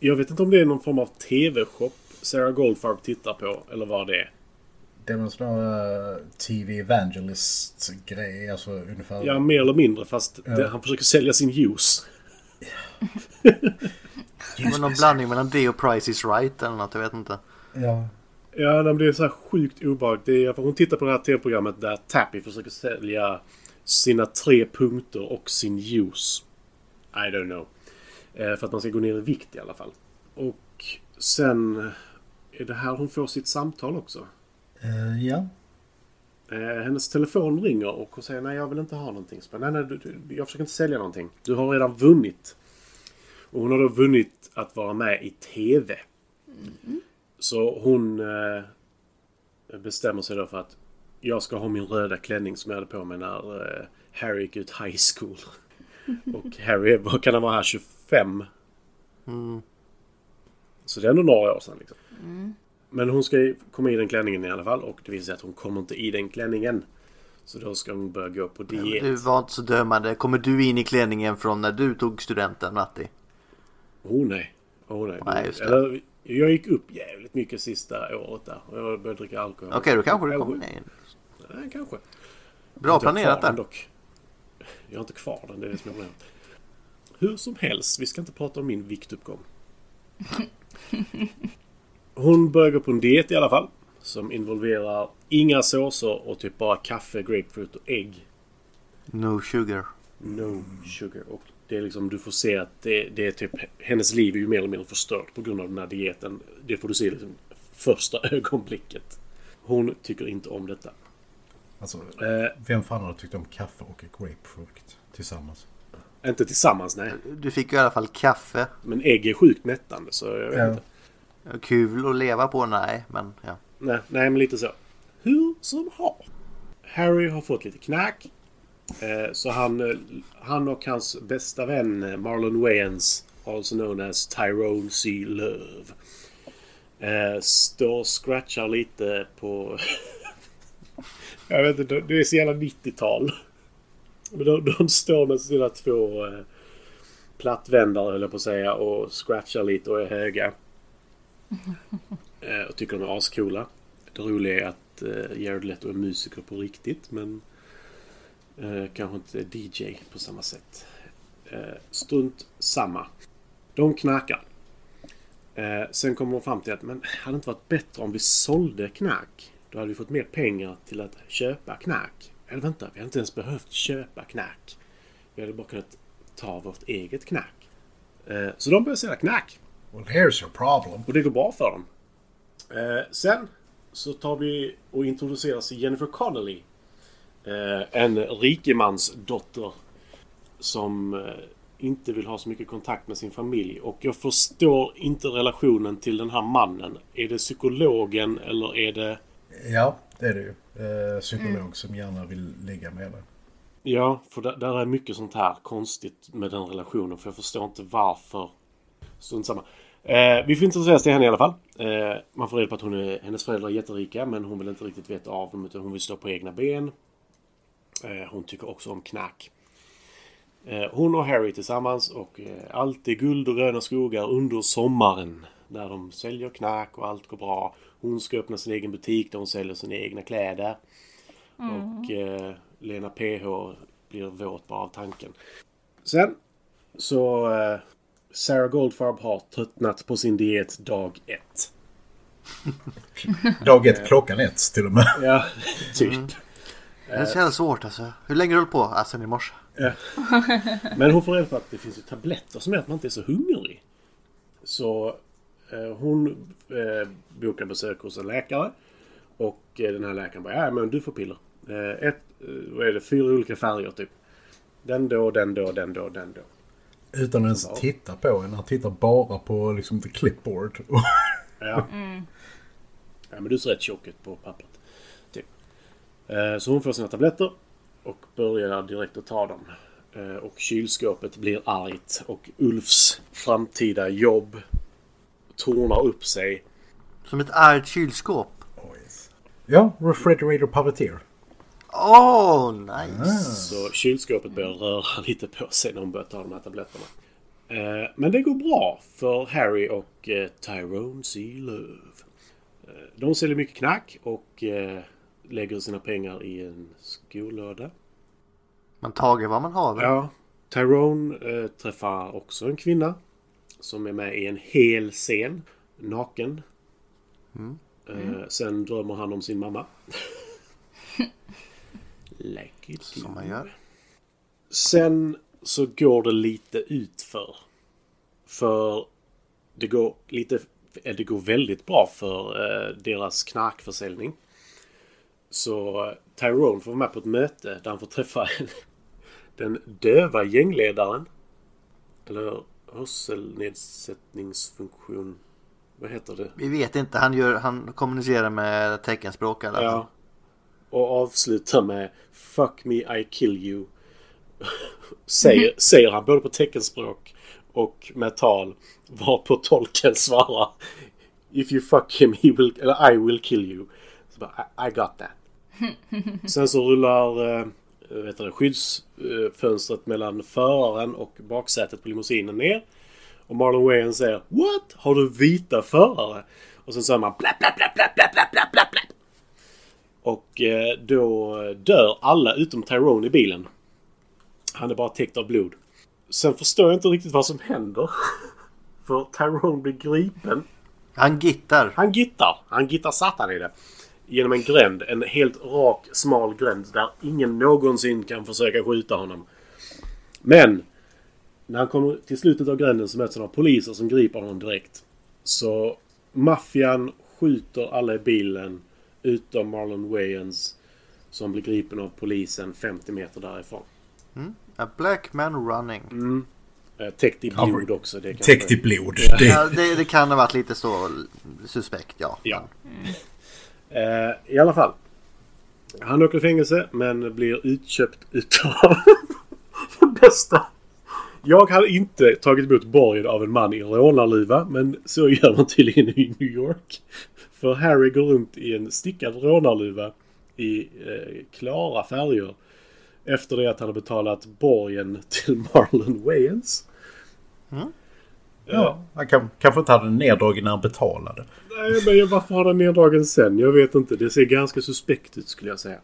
Jag vet inte om det är någon form av TV-shop Sarah Goldfarb tittar på, eller vad det är. Det är väl en sån här TV Evangelist grej. Alltså ungefär. Ja, mer eller mindre, fast det, han försöker sälja sin juice. Det var någon blandning mellan det och Price is right eller något, jag vet inte. ja. Ja, men det är så här sjukt obehagligt. Det är, hon tittar på det här TV-programmet där Tappy försöker sälja sina tre punkter och sin juice. I don't know. Eh, för att man ska gå ner i vikt i alla fall. Och sen är det här hon får sitt samtal också. Eh, ja. Eh, hennes telefon ringer och hon säger nej jag vill inte ha någonting. Så nej, nej, du, du, jag försöker inte sälja någonting. Du har redan vunnit. Och hon har då vunnit att vara med i TV. Så hon eh, bestämmer sig då för att jag ska ha min röda klänning som jag hade på mig när eh, Harry gick ut high school. [laughs] och Harry, vad kan han vara här, 25? Så det är ändå några år sedan liksom. Men hon ska ju komma i den klänningen i alla fall och det visar sig att hon kommer inte i den klänningen. Så då ska hon börja gå på Du diet. var inte så dömande. Kommer du in i klänningen från när du tog studenten, Matti? Oh nej. Oh, nej. Nej, just det. Eller, jag gick upp jävligt mycket sista året där. Och jag började dricka alkohol. Okej, då kanske du kommer in. Nej, kanske. Bra planerat där. dock. Jag har inte kvar den, det är det som är problemet. Hur som helst, vi ska inte prata om min viktuppgång. [laughs] Hon börjar gå på en diet i alla fall. Som involverar inga såser och typ bara kaffe, grapefruit och ägg. No sugar. No sugar. Och det är liksom, du får se att det, det är typ, hennes liv är ju mer eller mindre förstört på grund av den här dieten. Det får du se liksom första [laughs] ögonblicket. Hon tycker inte om detta. Alltså, Eh, vem fan hade tyckt om kaffe och grapefrukt tillsammans? inte tillsammans, nej. Du fick ju i alla fall kaffe. Men ägg är sjukt mättande så jag vet Ja. inte. Kul att leva på, nej. Men ja. Nej, nej, men lite så. Hur som har. Harry har fått lite knack. Eh, så han, eh, han och hans bästa vän eh, Marlon Wayans, also known as Tyrone C. Love, eh, står och scratchar lite på... [laughs] Jag vet inte, det är så jävla 90-tal. Men de, de står med sina två eh, plattvändare, höll jag på att säga, och scratchar lite och är höga. Eh, och tycker de är ascoola. Det roliga är att eh, Jared Leto är musiker på riktigt men eh, kanske inte DJ på samma sätt. Eh, strunt samma. De knarkar. Eh, sen kommer de fram till att men hade det inte varit bättre om vi sålde knark? Då hade vi fått mer pengar till att köpa knark. Eller vänta, vi hade inte ens behövt köpa knark. Vi hade bara kunnat ta vårt eget knark. Eh, så de börjar sälja knark. Well, here's your problem. Och det går bra för dem. Eh, sen så tar vi och introduceras Jennifer Connelly. Eh, en rikemans dotter som eh, inte vill ha så mycket kontakt med sin familj. Och jag förstår inte relationen till den här mannen. Är det psykologen eller är det... Ja, det är det ju. Eh, psykolog som gärna vill ligga med det. Ja, för där, där är mycket sånt här konstigt med den relationen. För jag förstår inte varför. Strunt samma. Eh, vi får introduceras till henne i alla fall. Eh, man får reda på att hon är, hennes föräldrar är jätterika men hon vill inte riktigt veta av dem utan hon vill stå på egna ben. Eh, hon tycker också om knack. Eh, hon och Harry tillsammans och eh, allt är guld och gröna skogar under sommaren. Där de säljer knack och allt går bra. Hon ska öppna sin egen butik där hon säljer sina egna kläder. Och eh, Lena PH blir våt bara av tanken. Sen så Sarah Goldfarb har tröttnat på sin diet dag ett. [laughs] Dag ett klockan ett till och med. [laughs] Ja, typ. Det är så jävla svårt alltså. Hur länge har du på? Ah, sen i morse. Men hon får reda på att det finns ju tabletter som gör att man inte är så hungrig. Så eh, hon eh, bokar besök hos en läkare. Och eh, den här läkaren bara, ja men du får piller. Eh, ett, eh, vad är det, fyra olika färger typ. Den då, den då, den då, den då. Utan att ens Ja. titta på en. Han tittar bara på liksom the clipboard. [laughs] Ja. Ja men du ser rätt tjock ut på pappret. Typ. Eh, Så hon får sina tabletter och börjar direkt att ta dem. Eh, Och kylskåpet blir argt och Ulfs framtida jobb tornar upp sig. Som ett argt kylskåp. Oh, yes. Ja, refrigerator puppeteer. Åh, oh, nice. Så kylskåpet börjar röra lite på sig när hon börjar ta de här tabletterna. Eh, Men det går bra för Harry och eh, Tyrone C. Love. Eh, De säljer mycket knack och lägger sina pengar i en skolåda. Man tager vad man har. Ja. Tyrone träffar också en kvinna. Som är med i en hel scen. Naken. Eh, sen drömmer han om sin mamma. [laughs] like it Som man gör. Sen så går det lite utför. För det går lite... eh, Det går väldigt bra för eh, deras knarkförsäljning. Så eh, Tyrone får vara med på ett möte där han får träffa [laughs] den döva gängledaren. Eller hörselnedsättningsfunktion. Vad heter det? Vi vet inte. Han, gör, han kommunicerar med teckenspråk i alla fall. Ja. Och avslutar med Fuck me I kill you. säger, säger han både på teckenspråk och med tal. Varpå tolken svarar If you fuck him he will, eller I will kill you. Så bara, I, I got that. Sen så rullar eh, vet du, skyddsfönstret mellan föraren och baksätet på limousinen ner. Och Marlon Wayans säger What? Har du vita förare? Och sen säger man bla bla bla bla bla bla bla bla bla. Och eh, då dör alla utom Tyrone i bilen. Han är bara täckt av blod. Sen förstår jag inte riktigt vad som händer. [laughs] För Tyrone blir gripen. Han gittar. Han gittar. Han gittar satan i det. Genom en gränd. En helt rak, smal gränd där ingen någonsin kan försöka skjuta honom. Men! När han kommer till slutet av gränden så möts han av poliser som griper honom direkt. Så maffian skjuter alla i bilen utom Marlon Wayans som blir gripen av polisen 50 meter därifrån. A black man running. Eh, Täckt i blod också. Det Täckt i blod. Det, Ja, det, det kan ha varit lite så suspekt, ja. Ja. Eh, I alla fall. Han åker i fängelse men blir utköpt utav [laughs] det bästa. Jag hade inte tagit emot borgen av en man i rånarluva men så gör man tydligen i New York. För Harry går runt i en stickad rånarluva i eh, klara färger. Efter det att han har betalat borgen till Marlon Wayans. ja, han kan, kanske inte hade den neddragen när han betalade. Nej, men jag- varför har den neddragen sen? Jag vet inte. Det ser ganska suspekt ut skulle jag säga.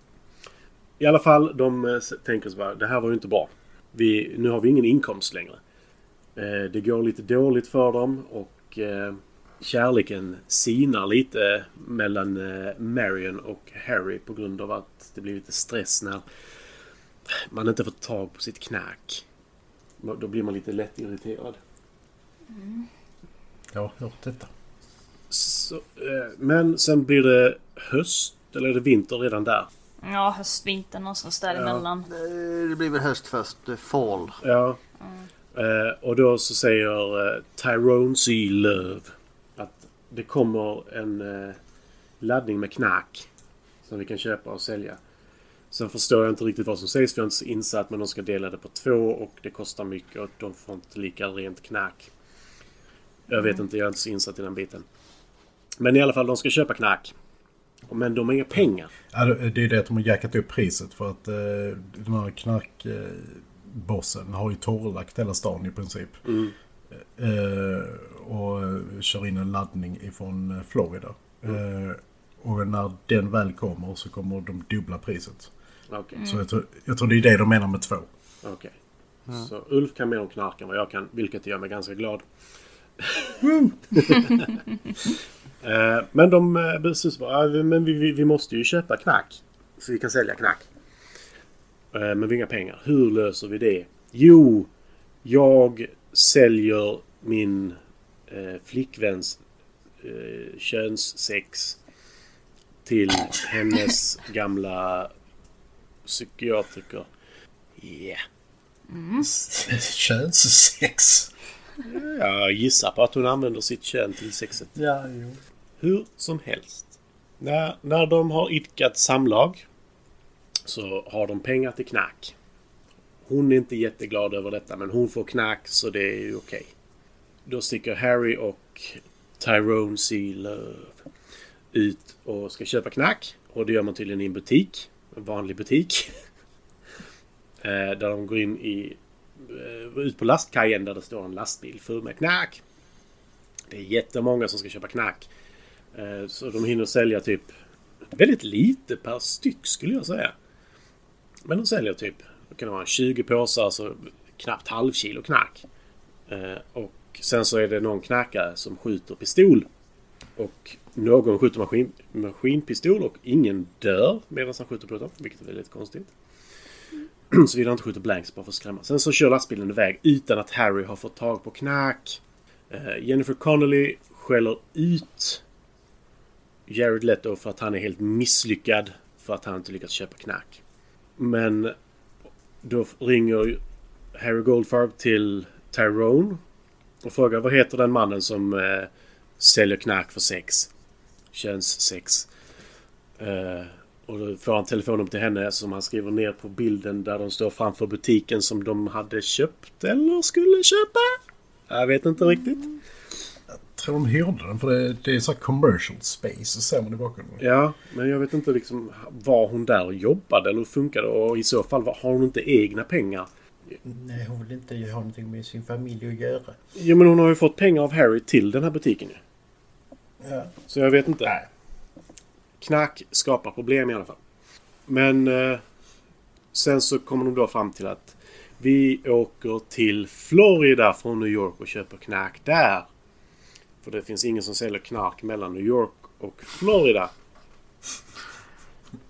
[laughs] I alla fall, de eh, tänker så bara, det här var ju inte bra. Vi, nu har vi ingen inkomst längre. Eh, det går lite dåligt för dem och eh, kärleken sinar lite mellan eh, Marion och Harry på grund av att det blir lite stress när man inte får tag på sitt knäck. Då blir man lite lätt irriterad. Jag har hört detta. Så, eh, men sen blir det höst, eller är det vinter redan där? Ja, höst, vinter någonstans däremellan. Eh, Det blir väl höst först, eh, fall. Ja. Eh, och då så säger eh, Tyrone C. Love att det kommer en eh, laddning med knack som vi kan köpa och sälja. Sen förstår jag inte riktigt vad som sägs för jag är inte så insatt men de ska dela det på två och det kostar mycket och de får inte lika rent knack. Jag vet inte, jag är inte så insatt i den biten. Men i alla fall, de ska köpa knack. Men de har inga pengar. Ja, det är det att de har jackat upp priset för att eh, den här knarkbossen har ju torrlagt hela stan i princip. Eh, och kör in en laddning ifrån eh, Florida. Eh, och när den väl kommer så kommer de dubbla priset. Okej. Så jag tror, jag tror det är det de menar med två. Okej. Så Ulf kan mer om knark än vad jag kan, vilket gör mig ganska glad. [laughs] [laughs] Eh, men de eh, beslutar bara, "Ah, men vi, vi, vi måste ju köpa knack. Så vi kan sälja knack. Eh, men vi har inga pengar. Hur löser vi det? Jo, jag säljer min eh, flickväns eh, könssex till hennes gamla psykiatriker. Yeah. [laughs] Könssex. Jag gissar på att hon använder sitt kön till sexet. Ja, jo. Hur som helst. När, när de har idkat samlag så har de pengar till knack. Hon är inte jätteglad över detta men hon får knack så det är ju okej. Då sticker Harry och Tyrone C. Love ut och ska köpa knack. Och det gör man tydligen i en butik. En vanlig butik. [laughs] Eh, där de går in i... Eh, ut på lastkajen där det står en lastbil full med knack. Det är jättemånga som ska köpa knack. Eh, så de hinner sälja typ väldigt lite per styck skulle jag säga. Men de säljer typ, det kan vara 20 påsar, så knappt halv kilo knack. Eh, och sen så är det någon knackare som skjuter pistol. Och någon skjuter maskin, maskinpistol och ingen dör medan han skjuter på dem, vilket är väldigt konstigt. Såvida han inte skjuter blanks bara för att skrämma. Sen så kör lastbilen iväg utan att Harry har fått tag på knack. Eh, Jennifer Connolly skäller ut Jared Leto för att han är helt misslyckad för att han inte lyckats köpa knack. Men då ringer Harry Goldfarb till Tyrone och frågar vad heter den mannen som eh, säljer knack för sex? Könssex. Eh, och då får han telefonen till henne som han skriver ner på bilden där de står framför butiken som de hade köpt eller skulle köpa. Jag vet inte riktigt tror de hyrde den för det, det är så här commercial space, ser man i bakgrunden. Ja, men jag vet inte liksom var hon där och jobbade eller hur funkade det? Och i så fall har hon inte egna pengar? Nej, hon vill inte ha någonting med sin familj att göra. Jo, men hon har ju fått pengar av Harry till den här butiken ju. Ja. Så jag vet inte. Knack skapar problem i alla fall. Men eh, sen så kommer de då fram till att vi åker till Florida från New York och köper knark där. För det finns ingen som säljer knark mellan New York och Florida.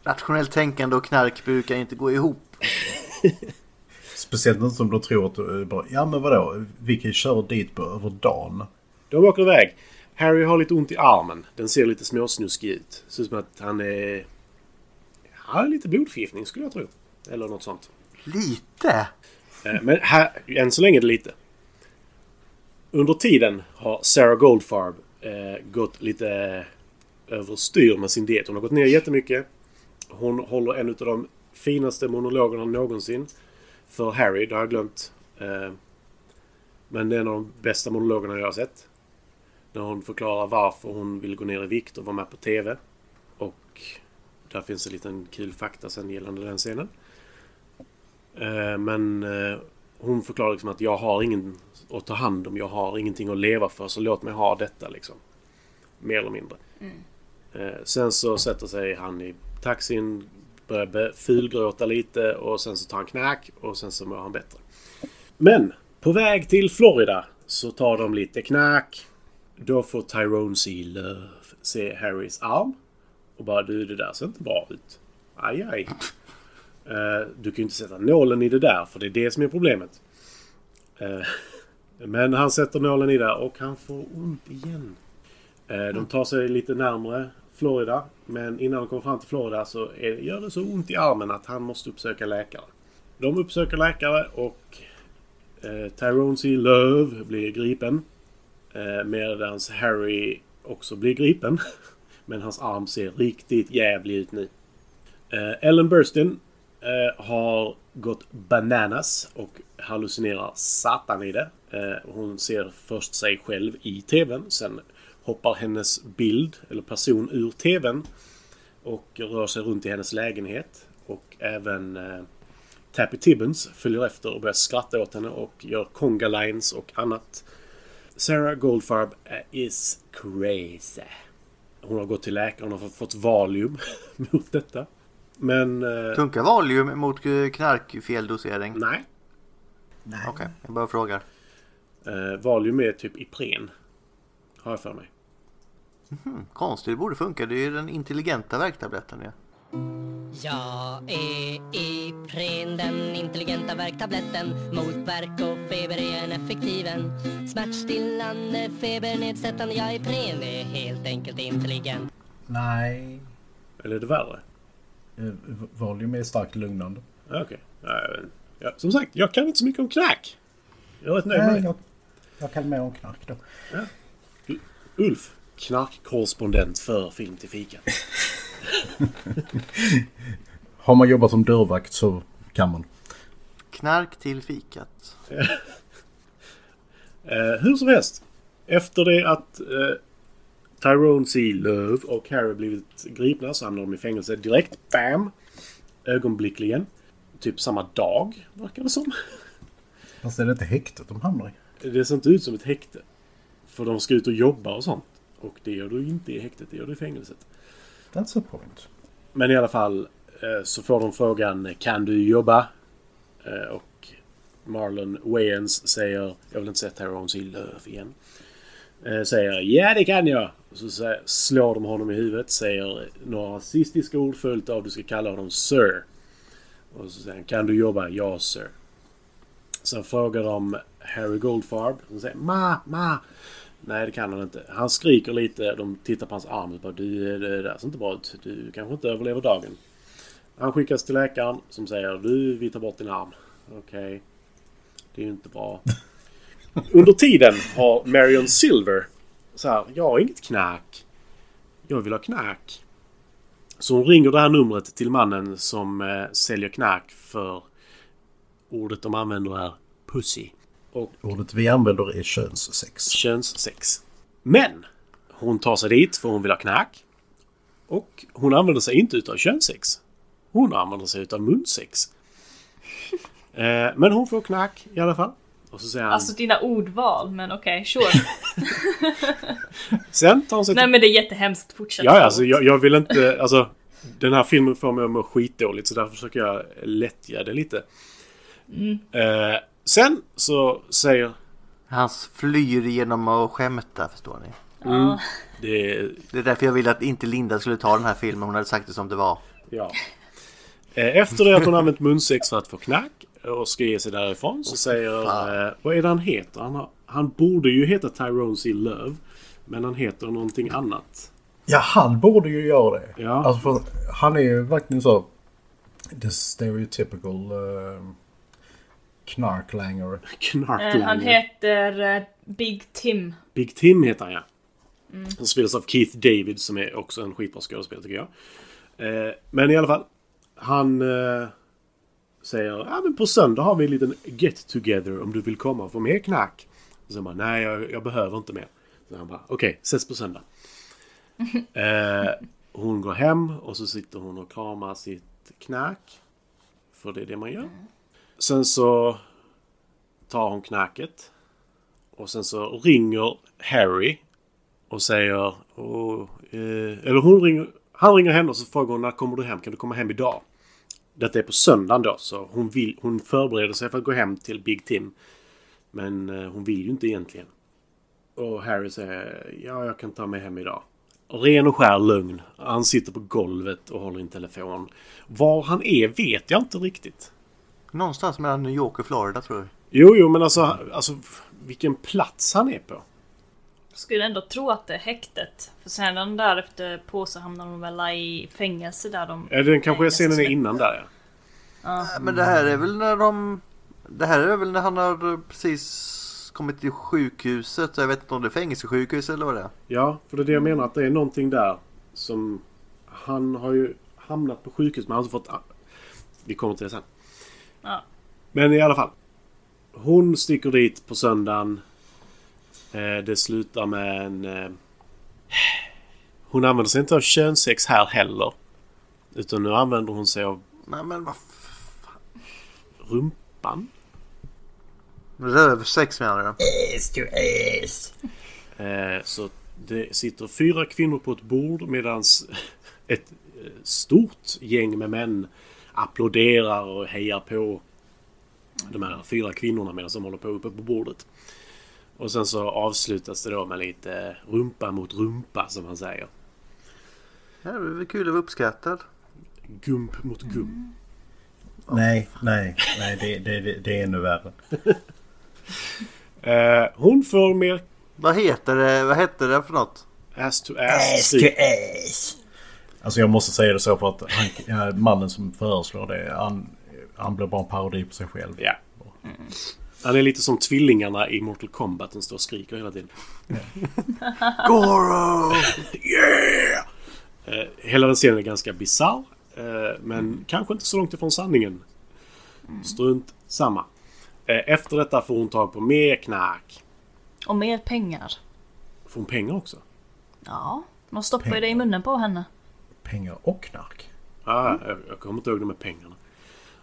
Rationellt tänkande och knark brukar inte gå ihop. [laughs] Speciellt inte som de tror att du bara, ja men vadå, vi kan ju köra dit på över dagen. De åker iväg. Harry har lite ont i armen. Den ser lite småsnuskig ut. Ser ut som att han är... Han har lite blodförgiftning skulle jag tro. Eller något sånt. Lite? Eh, Men här, än så länge är det lite. Under tiden har Sarah Goldfarb eh, gått lite överstyr med sin diet. Hon har gått ner jättemycket. Hon håller en av de finaste monologerna någonsin. För Harry, det har jag glömt. Eh, men det är en av de bästa monologerna jag har sett. När hon förklarar varför hon vill gå ner i vikt och vara med på TV. Och där finns en liten kul fakta sen gällande den scenen. Eh, Men eh, hon förklarar liksom att jag har ingen att ta hand om. Jag har ingenting att leva för. Så låt mig ha detta liksom. Mer eller mindre. Eh, Sen så sätter sig han i taxin. Börjar fulgråta lite. Och sen så tar han knack. Och sen så mår han bättre. Men på väg till Florida så tar de lite knack. Då får Tyrone C. Love se Harrys arm. Och bara du det där ser inte bra ut. Aj aj. Eh, du kan ju inte sätta nålen i det där för det är det som är problemet. Eh, [laughs] men han sätter nålen i där och han får ont igen. Eh, de tar sig lite närmre Florida. Men innan de kommer fram till Florida så är, gör det så ont i armen att han måste uppsöka läkare. De uppsöker läkare och eh, Tyrone C. Love blir gripen. Eh, Medan Harry också blir gripen. [laughs] Men hans arm ser riktigt jävlig ut nu. Eh, Ellen Burstyn eh, har gått bananas och hallucinerar satan i det. Eh, hon ser först sig själv i TVn. Sen hoppar hennes bild eller person ur TVn. Och rör sig runt i hennes lägenhet. Och även eh, Tappy Tibbons följer efter och börjar skratta åt henne och gör conga lines och annat. Sarah Goldfarb is crazy. Hon har gått till läkaren och fått Valium [laughs] mot detta. Men... Eh, Funkar Valium mot knarkfeldosering? nej. Nej. Okej, jag bara frågar. Eh, Valium är typ Ipren. Har jag för mig. Konstigt, det borde funka. Det är ju den intelligenta värktabletten ja. Jag är Ipren, den intelligenta värktabletten Mot värk och feber är en effektiven Smärtstillande, febernedsättande Jag är Ipren, är helt enkelt intelligent Nej. Eller är det värre? Eh, Valium är starkt lugnande. Ja, Okej. Ja, inte. ja, som sagt, jag kan inte så mycket om knark. Jag är rätt nöjd med Nej, det. jag, jag kan mer om knark då. Ulf, knarkkorrespondent för Film till fika. [laughs] Har man jobbat som dörrvakt så kan man. Knark till fikat. [laughs] Eh, hur som helst. Efter det att eh, Tyrone C. Love och Harry blivit gripna så hamnar de i fängelse direkt. Bam! Ögonblickligen. Typ samma dag, verkar det som. Fast är det inte häktet de hamnar i? Det ser inte ut som ett häkte. För de ska ut och jobba och sånt. Och det gör du inte i häktet, det gör du i fängelset. That's a point. Men i alla fall eh, så får de frågan Kan du jobba? Eh, och Marlon Wayans säger Jag vill inte säga Tyrone C. Love igen. Eh, säger Ja det kan jag. Och så slår de honom i huvudet. Säger några rasistiska ord följt av du ska kalla honom Sir. Och så säger han Kan du jobba? Ja Sir. Sen frågar de Harry Goldfarb. Han säger Ma, ma. Nej det kan han inte. Han skriker lite. De tittar på hans arm och bara du eh, det där ser inte bra ut. Du kanske inte överlever dagen. Han skickas till läkaren som säger du vi tar bort din arm. Okej. Det är ju inte bra. Under tiden har Marion Silver så här, jag har inget knark. Jag vill ha knark. Så hon ringer det här numret till mannen som eh, säljer knark för ordet de använder är pussy. Och Ordet vi använder är könssex. könssex. Men hon tar sig dit för hon vill ha knark. Och hon använder sig inte utav könssex. Hon använder sig utav munsex. Eh, men hon får knark i alla fall. Och så säger han... Alltså dina ordval, men okej, sure. [laughs] sen tar hon sig Nej men det är jättehemskt, fortsätt. Ja, ja, alltså jag, jag vill inte... Alltså, den här filmen får mig att må skitdåligt så därför försöker jag lättja det lite. Eh, sen så säger... Han flyr genom att skämta förstår ni. Ja. Det, Det är därför jag ville att inte Linda skulle ta den här filmen. Hon hade sagt det som det var. Ja. Eh, Efter det att hon använt munsex för att få knack och ska ge sig därifrån så säger... fan. Eh, vad är det han heter? Han, han borde ju heta Tyrone C. Love. Men han heter någonting annat. Ja, han borde ju göra det. Ja. Alltså för han är ju verkligen så... The stereotypical uh, knarklanger. Knarkling. Eh, Han heter eh, Big Tim. Big Tim heter han ja. Han spelas av Keith David som är också en skitbra skådespelare tycker jag. Eh, men i alla fall. Han eh, säger ja men på söndag har vi en liten get together om du vill komma och få mer knack. Och så bara nej jag, jag behöver inte mer. Så han bara okej, ses på söndag. [laughs] eh, hon går hem och så sitter hon och kramar sitt knack. För det är det man gör. Sen så tar hon knacket. Och sen så ringer Harry och säger... Och, eh, eller hon ringer... Han ringer henne och så frågar hon när kommer du hem? Kan du komma hem idag? Detta är på söndagen då så hon, vill, hon förbereder sig för att gå hem till Big Tim. Men eh, hon vill ju inte egentligen. Och Harry säger ja jag kan ta mig hem idag. Ren och skär lögn. Han sitter på golvet och håller i en telefon. Var han är vet jag inte riktigt. Någonstans mellan New York och Florida tror jag. Jo, jo, men alltså, alltså vilken plats han är på. Skulle ändå tro att det är häktet. För sedan därefter på så hamnar de väl i fängelse där de... Ja, den kanske är scenen är innan där ja. Äh, Men det här är väl när de... Det här är väl när han har precis kommit till sjukhuset. Jag vet inte om det är fängelsesjukhus eller vad det är. Ja, för det är det jag menar att det är någonting där som... Han har ju hamnat på sjukhus men han har fått... Vi kommer till det sen. Ja. Men i alla fall. Hon sticker dit på söndagen. Eh, det slutar med en... Eh, hon använder sig inte av könssex här heller. Utan nu använder hon sig av Nej men vad f- rumpan. Rövsex menar du? Ass to ass. Eh, så det sitter fyra kvinnor på ett bord medan [laughs] ett stort gäng med män applåderar och hejar på de här fyra kvinnorna medan de håller på uppe på bordet. Och sen så avslutas det då med lite rumpa mot rumpa som han säger. Ja, det är väl kul att vara uppskattad. Gump mot gump. Nej, nej, nej. Det, det, det, det är ännu värre. [laughs] Eh, hon får mer Vad heter det? Vad hette det för något? ass to ass. Ass to ass. Alltså jag måste säga det så för att han, mannen som föreslår det, han, han blir bara en parodi på sig själv. Ja. Han är lite som tvillingarna i Mortal Kombat. Den står och skriker hela tiden. [laughs] Goro! Yeah! Eh, hela den scenen är ganska bisarr. Eh, men kanske inte så långt ifrån sanningen. Strunt samma. Eh, efter detta får hon tag på mer knark. Och mer pengar. Får hon pengar också? Ja, de stoppar ju det i munnen på henne. Pengar och knark. Ah, jag, jag kommer inte ihåg de med pengarna.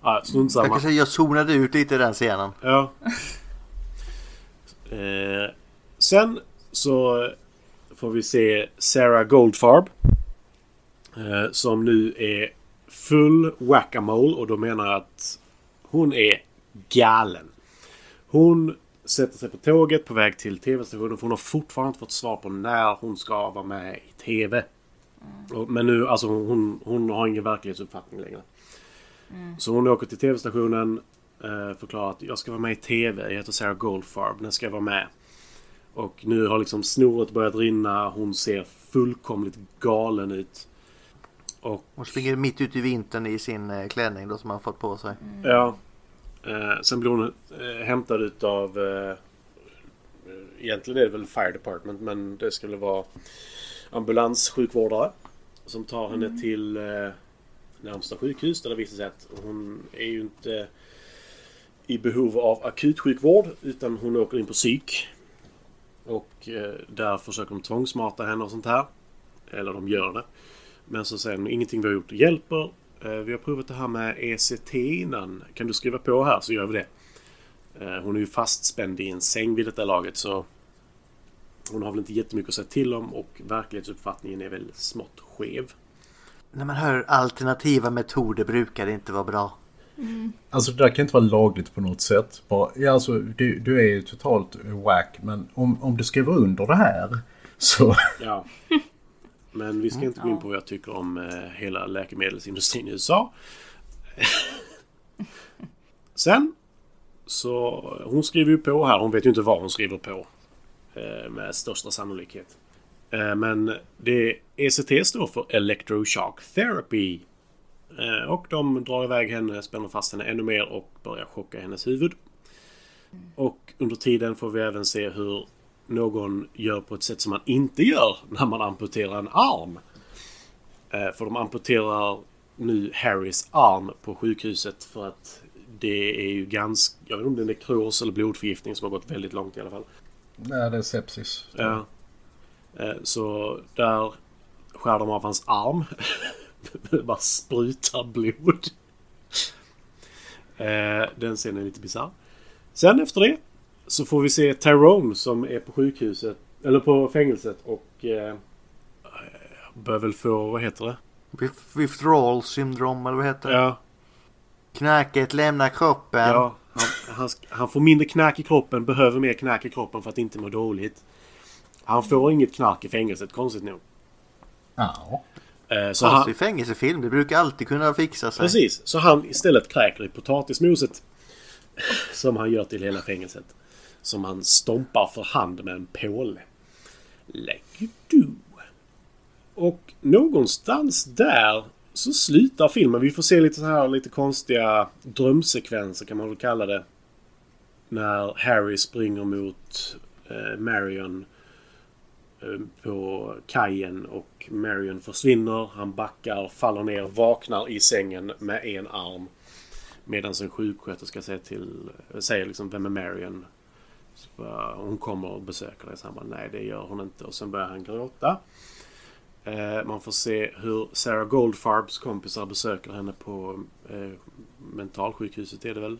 Ah, strunt Jag samma. kan säga jag zonade ut lite i den scenen. Ja. [laughs] Eh, sen så får vi se Sarah Goldfarb. Eh, som nu är full whack-a-mole och då menar jag att hon är galen. Hon sätter sig på tåget på väg till tv-stationen för hon har fortfarande inte fått svar på när hon ska vara med i tv. Och, men nu, alltså hon, hon har ingen verklighetsuppfattning längre. Så hon åker till tv-stationen eh, förklarar att jag ska vara med i TV. Jag heter Sarah Goldfarb. När ska jag vara med? Och nu har liksom snoret börjat rinna. Hon ser fullkomligt galen ut. Och Hon springer mitt ute i vintern i sin eh, klänning då som han fått på sig. ja. Eh, sen blir hon eh, hämtad utav... Eh, egentligen är det väl Fire Department men det skulle vara ambulanssjukvårdare. Som tar henne till eh, närmsta sjukhus där det visar sig att hon är ju inte i behov av akutsjukvård utan hon åker in på psyk. Och eh, där försöker de tvångsmata henne och sånt här. Eller de gör det. Men så säger de ingenting vi har gjort hjälper. Eh, vi har provat det här med ECT innan. Kan du skriva på här så gör vi det. Eh, hon är ju fastspänd i en säng vid detta laget så hon har väl inte jättemycket att säga till om och verklighetsuppfattningen är väl smått skev. När man hör alternativa metoder brukar det inte vara bra. Alltså det där kan inte vara lagligt på något sätt. Bara, ja, alltså, du, du är ju totalt whack men om, om du skriver under det här så... Ja. [laughs] Men vi ska inte gå in på vad jag tycker om eh, hela läkemedelsindustrin i USA. [laughs] Sen så hon skriver ju på här. Hon vet ju inte vad hon skriver på. eh, Med största sannolikhet. Eh, Men det ECT står för Electroshock Therapy. Eh, Och de drar iväg henne, spänner fast henne ännu mer och börjar chocka hennes huvud. Och under tiden får vi även se hur någon gör på ett sätt som man inte gör när man amputerar en arm. Eh, För de amputerar nu Harrys arm på sjukhuset för att det är ju ganska... Jag vet inte om det är nekros eller blodförgiftning som har gått väldigt långt i alla fall. Nej, det är sepsis. Ja. Eh, Så där skär de av hans arm. Det [laughs] bara sprutar blod. Eh, Den scenen är lite bisarr. Sen efter det så får vi se Tyrone som är på sjukhuset, eller på fängelset och eh, bör väl få, vad heter det? With- Withdrawal syndrom eller vad heter det? Ja, Knarket lämnar kroppen. ja han, han, han får mindre knark i kroppen, behöver mer knark i kroppen för att inte må dåligt. Han får inget knark i fängelset, konstigt nog. Ja. Eh, Så han, Konstig fängelsefilm. Det brukar alltid kunna fixa sig. Precis, så han istället kräker i potatismoset. Som han gör till hela fängelset. Som han stompar för hand med en påle. Like you do. Och någonstans där så slutar filmen. Vi får se lite så här lite konstiga drömsekvenser kan man väl kalla det. När Harry springer mot eh, Marion eh, på kajen och Marion försvinner. Han backar, faller ner, vaknar i sängen med en arm. Medan en sjuksköterska säger till, säger liksom vem är Marion? Så bara, hon kommer och besöker dig. Så han bara, nej det gör hon inte. Och sen börjar han gråta. Eh, man får se hur Sarah Goldfarbs kompisar besöker henne på eh, mentalsjukhuset är det väl.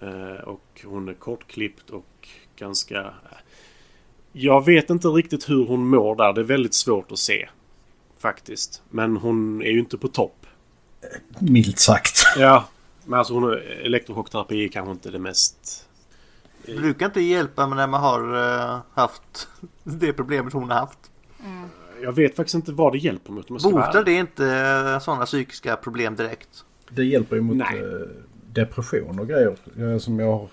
Eh, och hon är kortklippt och ganska... eh, Jag vet inte riktigt hur hon mår där. Det är väldigt svårt att se. Faktiskt. Men hon är ju inte på topp. Milt sagt. Ja. Men alltså hon är, elektrochockterapi är kanske inte det mest... Det brukar inte hjälpa när man har eh, haft [laughs] det problemet hon har haft. Jag vet faktiskt inte vad det hjälper mot Botar det inte sådana psykiska problem direkt? Det hjälper ju mot Nej. eh, depression och grejer. Eh, Som jag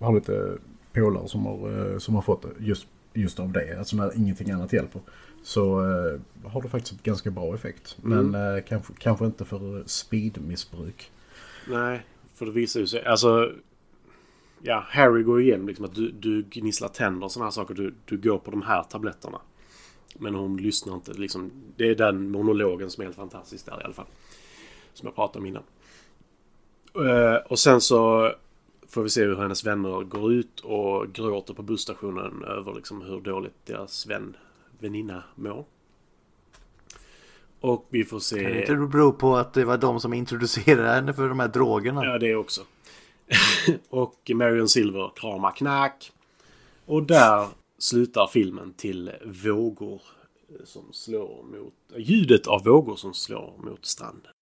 har, lite polare som har, eh, som har fått det just, just av det. Alltså när ingenting annat hjälper. Så eh, har det faktiskt ganska bra effekt. Men eh, kanske, kanske inte för speedmissbruk. Nej, för det visar ju sig. Alltså... Ja, Harry går igenom liksom att du, du gnisslar tänder och sådana här saker. Du, du går på de här tabletterna. Men hon lyssnar inte liksom. Det är den monologen som är helt fantastisk där i alla fall. Som jag pratade om innan. Eh, och sen så får vi se hur hennes vänner går ut och gråter på busstationen över liksom hur dåligt deras vän, väninna mår. Och vi får se... Kan det inte bero på att det var de som introducerade henne för de här drogerna? Ja, det också. [laughs] och Marion Silver kramar knack. Och där slutar filmen till vågor som slår mot... Ljudet av vågor som slår mot stranden.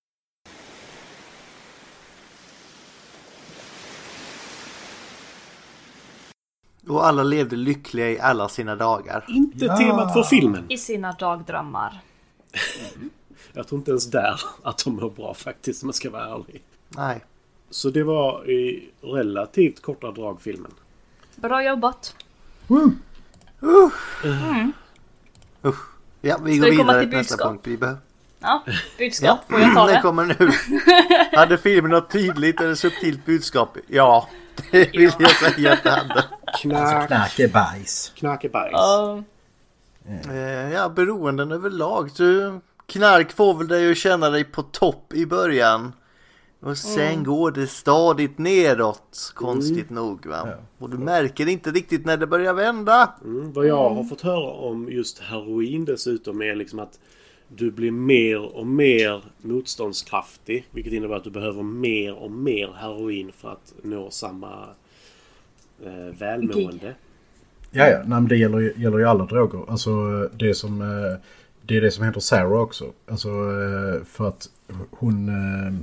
Och alla levde lyckliga i alla sina dagar. Inte Ja. temat för filmen. I sina dagdrömmar. [laughs] Jag tror inte ens där att de mår bra faktiskt, om jag ska vara ärlig. Nej. Så det var i relativt korta drag filmen. Bra jobbat. Ja, vi Ska går vi komma vidare till nästa punkt. Vi behöver... Ja, budskap. Får jag ta det det? kommer nu. [laughs] Hade filmen något tydligt eller subtilt budskap? Ja, det vill jag säga att det hade. Knack, Knack är bajs. knack är bajs. Ja, Eh, Ja, beroenden överlag. Så knark får väl dig att känna dig på topp i början. Och sen går det stadigt nedåt, konstigt nog. Va? Ja. Och du märker inte riktigt när det börjar vända. Mm, vad jag har fått höra om just heroin dessutom är liksom att du blir mer och mer motståndskraftig. Vilket innebär att du behöver mer och mer heroin för att nå samma välmående. Ja, ja. Nej, men det gäller, ju- gäller ju alla droger. Alltså det som... eh, Det är det som händer Sarah också. Alltså eh, för att hon... eh,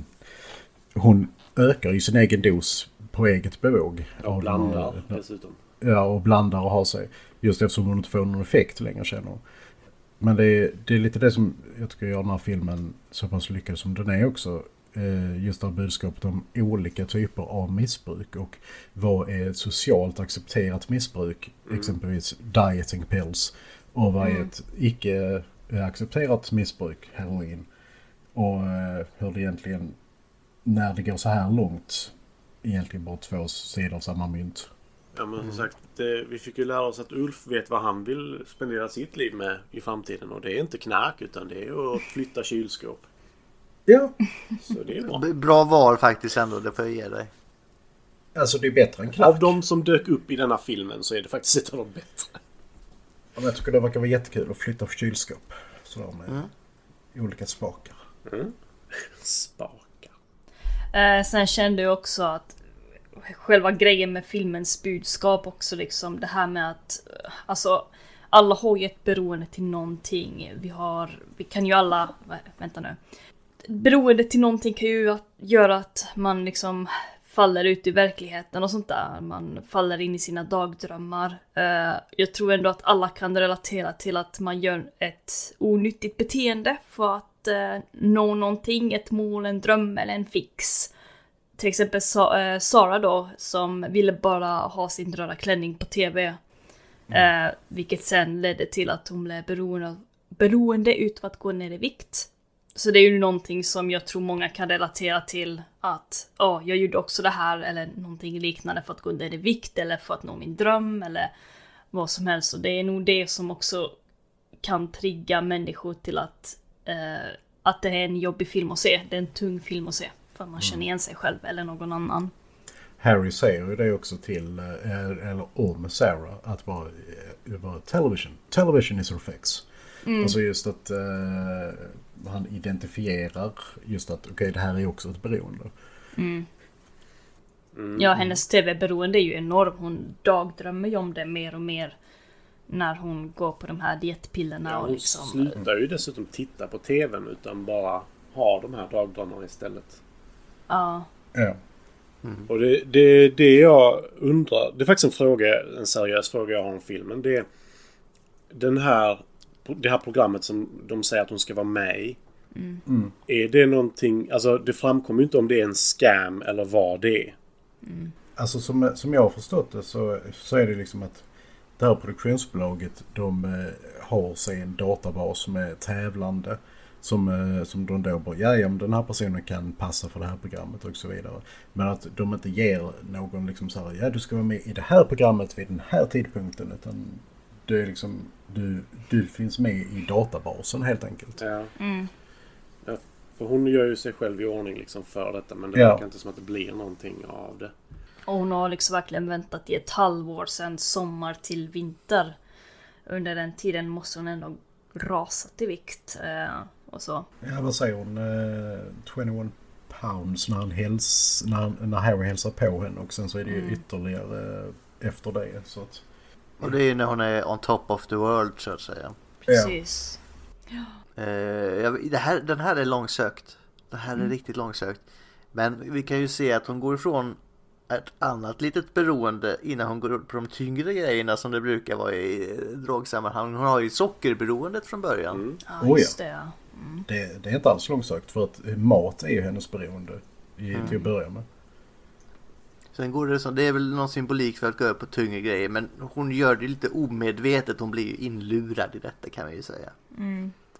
Hon ökar ju sin egen dos på eget bevåg. Och av blandar dessutom. Ja, och blandar och har sig. Just eftersom hon inte får någon effekt längre känner hon. Men det är, det är lite det som jag tycker gör den här filmen så pass lyckad som den är också. Eh, Just det här budskapet om olika typer av missbruk och vad är ett socialt accepterat missbruk, exempelvis dieting pills, och vad är ett icke accepterat missbruk, heroin. Och eh, hur det egentligen, när det går så här långt, egentligen bara två sidor av samma mynt. Ja men som sagt, det, vi fick ju lära oss att Ulf vet vad han vill spendera sitt liv med i framtiden. Och det är inte knark utan det är att flytta kylskåp. Ja, Så det är bra. Bra val faktiskt ändå, det får jag ge dig. alltså det är bättre än knark. Av de som dök upp i denna filmen så är det faktiskt ett av de bättre. Ja, men Jag tycker det verkar vara jättekul att flytta för kylskåp. Sådär med olika spakar. Spakar. Eh, sen kände jag också att själva grejen med filmens budskap också liksom det här med att eh, alltså alla har ju ett beroende till någonting. Vi har, vi kan ju alla, vä- vänta nu. Beroende till någonting kan ju att, göra att man liksom faller ut i verkligheten och sånt där. Man faller in i sina dagdrömmar. Eh, jag tror ändå att alla kan relatera till att man gör ett onyttigt beteende för att eh, nå någonting, ett mål, en dröm eller en fix. Till exempel eh, Sara då, som ville bara ha sin röda klänning på TV. Eh, vilket sen ledde till att hon blev beroende, beroende utav att gå ner i vikt. Så det är ju någonting som jag tror många kan relatera till att ja, jag gjorde också det här eller någonting liknande för att gå ner i vikt eller för att nå min dröm eller vad som helst. Och det är nog det som också kan trigga människor till att, eh, att det är en jobbig film att se. Det är en tung film att se. För att man känner igen sig själv eller någon annan. Harry säger ju det också till, eh, eller om Sarah, att vara, eh, vara television. Television is her fix. Alltså just att eh, han identifierar just att okej det här är också ett beroende. Ja, hennes tv-beroende är ju enorm. Hon dagdrömmer ju om det mer och mer. När hon går på de här dietpillerna Ja, och hon liksom... slutar ju dessutom titta på TVn utan bara ha de här dagdrömmarna istället. Ja. Ja. Och det, det, det jag undrar, det är faktiskt en fråga, en seriös fråga jag har om filmen. Det är den här, det här programmet som de säger att hon ska vara med i. Är det någonting, alltså det framkommer ju inte om det är en scam eller vad det är. Alltså som, som jag har förstått det så, så är det liksom att det här produktionsbolaget de eh, har sig en databas med tävlande. Som, eh, som de då bara, ja, ja men den här personen kan passa för det här programmet och så vidare. Men att de inte ger någon liksom så här, ja du ska vara med i det här programmet vid den här tidpunkten. Utan det är liksom, du, du finns med i databasen helt enkelt. Ja. ja. För hon gör ju sig själv i ordning liksom för detta men det Ja. verkar inte som att det blir någonting av det. Och hon har liksom verkligen väntat i ett halvår sedan sommar till vinter. Under den tiden måste hon ändå rasat i vikt. Eh, och så. Ja, vad säger hon? Eh, 21 pounds när, han häls, när, när Harry hälsar på henne och sen så är det ju ytterligare eh, efter det. Så att, Och det är när hon är on top of the world så att säga. Precis. Eh, jag- det här, den här är långsökt. Den här är riktigt långsökt. Men vi kan ju se att hon går ifrån ett annat litet beroende innan hon går upp på de tyngre grejerna som det brukar vara i eh, drogsammanhang. Hon har ju sockerberoendet från början. Ja, Oh, ja. just det. ja. det, det är inte alls långsökt för att eh, mat är ju hennes beroende i, till att börja med. Sen går det så, det är väl någon symbolik för att gå upp på tyngre grejer men hon gör det lite omedvetet. Hon blir ju inlurad i detta kan man ju säga.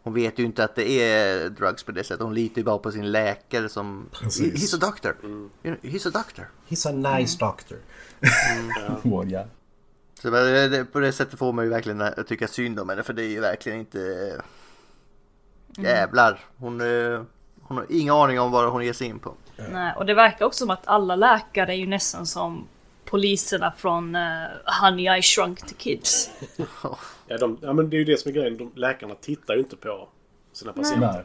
Hon vet ju inte att det är drugs på det sättet. Hon litar ju bara på sin läkare som... Precis. He's a doctor. Know, He's a doctor. He's a nice doctor. [laughs] well, ja. Så det- på det sättet får man ju verkligen eh, tycka synd om henne för det är ju verkligen inte... Jävlar. Hon, eh, hon har ingen aning om vad hon ger sig in på. Nej, och det verkar också som att alla läkare är ju nästan som poliserna från uh, Honey I Shrunk the Kids. Ja, de, ja, men det är ju det som är grejen. De, läkarna tittar ju inte på sina patienter. Nej.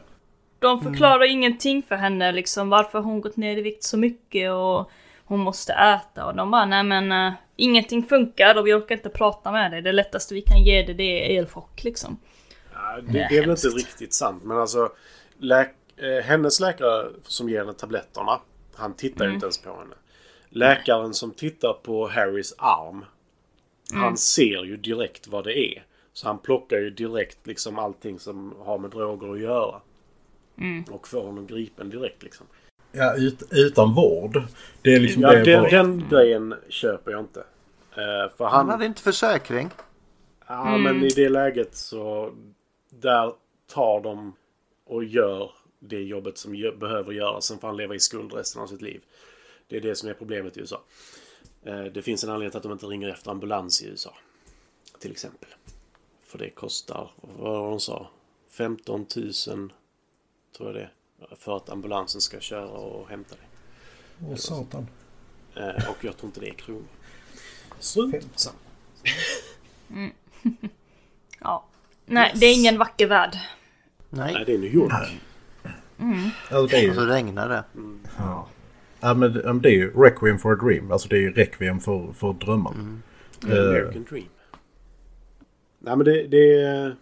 De förklarar ingenting för henne liksom varför hon gått ner i vikt så mycket och hon måste äta och de bara nej men uh, ingenting funkar och vi orkar inte prata med dig. Det lättaste vi kan ge dig det är elchock liksom. Ja, det, det är väl inte riktigt sant. Men alltså läk, hennes läkare som ger henne tabletterna. Han tittar ju inte ens på henne. Läkaren som tittar på Harrys arm. Han ser ju direkt vad det är. Så han plockar ju direkt liksom allting som har med droger att göra. Och får honom gripen direkt liksom. Ja, ut, utan vård. Det är liksom Ja, det den, den grejen köper jag inte. Eh, för Han han... hade inte försäkring. Ja, men i det läget så... Där tar de och gör det jobbet som gö- behöver göras. Sen får han leva i skuld resten av sitt liv. Det är det som är problemet i USA. Eh, Det finns en anledning till att de inte ringer efter ambulans i USA. Till exempel. För det kostar, vad var de sa? 15 000 tror jag det är. För att ambulansen ska köra och hämta dig. Åh satan. Eh, Och jag tror inte det är kronor. Strunt samma. [laughs] Ja. Nej, det är ingen vacker värld. Nej, Nej. det är New York. Alltså, det är Och så regnar det. ja. Ja, men, ja, men det är ju Requiem for a Dream. Alltså det är ju Requiem för, för drömmar. Eh, American Dream. Nej men det, det är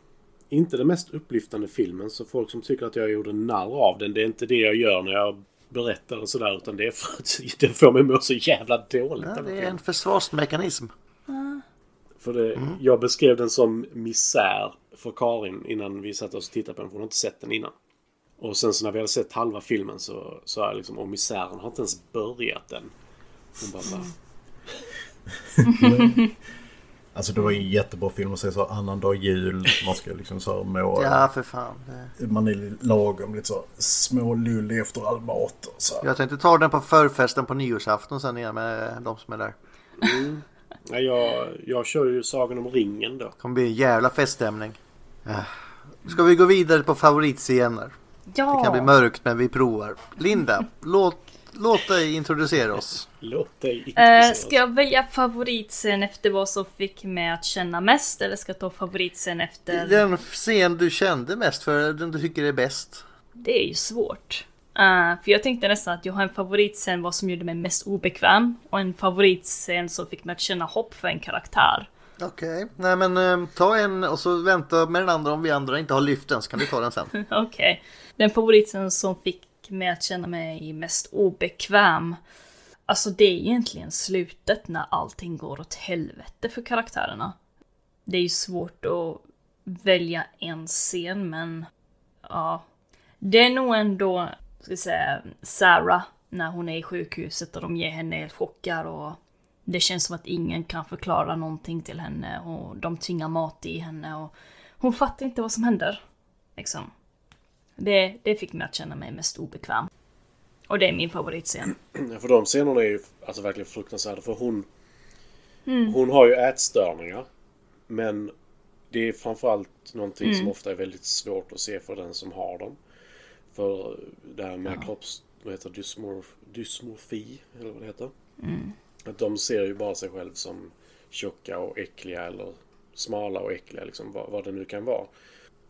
inte den mest upplyftande filmen. Så folk som tycker att jag gjorde narr av den. Det är inte det jag gör när jag berättar och sådär. Utan det är för att [laughs] den får mig att må så jävla dåligt. Ja, det är en försvarsmekanism. För det, jag beskrev den som misär för Karin innan vi satte oss och tittade på den. För hon har inte sett den innan. Och sen så när vi hade sett halva filmen så sa jag liksom, och misären har inte ens börjat än. Hon bara, va? [laughs] Alltså det var ju en jättebra film att se så annandag jul. Man ska liksom så här må... Ja, för fan. Det- Man är lagom lite så smålullig efter all mat. Och så. Jag tänkte ta den på förfesten på nyårsafton sen igen med de som är där. Nej, jag, jag kör ju Sagan om ringen då. Det kommer bli en jävla feststämning. Ah. Ska vi gå vidare på favoritscener? Ja! Det kan bli mörkt men vi provar. Linda, [laughs] låt, låt dig introducera oss. Låt dig Eh, introducera ska jag välja favoritscen efter vad som fick mig att känna mest eller ska jag ta favoritscen efter... Den scen du kände mest för, den du tycker är bäst. Det är ju svårt. Eh, för jag tänkte nästan att jag har en favoritscen vad som gjorde mig mest obekväm och en favoritscen som fick mig att känna hopp för en karaktär. Okej, nej men eh, ta en och så vänta med den andra om vi andra inte har lyft den så kan du ta den sen. [laughs] Okej. Den favoriten som fick mig att känna mig mest obekväm. Alltså det är egentligen slutet när allting går åt helvete för karaktärerna. Det är ju svårt att välja en scen men ja. Det är nog ändå, ska jag säga, Sarah när hon är i sjukhuset och de ger henne elchockar och det känns som att ingen kan förklara någonting till henne och de tvingar mat i henne och hon fattar inte vad som händer. Liksom. Det, det fick mig att känna mig mest obekväm. Och det är min favoritscen. Ja, för de scenerna är ju alltså verkligen fruktansvärda. För hon, hon har ju ätstörningar. Men det är framförallt någonting som ofta är väldigt svårt att se för den som har dem. För det här med kropps... Vad heter dysmorf, dysmorfi? Eller vad det heter. Att de ser ju bara sig själv som tjocka och äckliga eller smala och äckliga. Liksom, vad, vad det nu kan vara.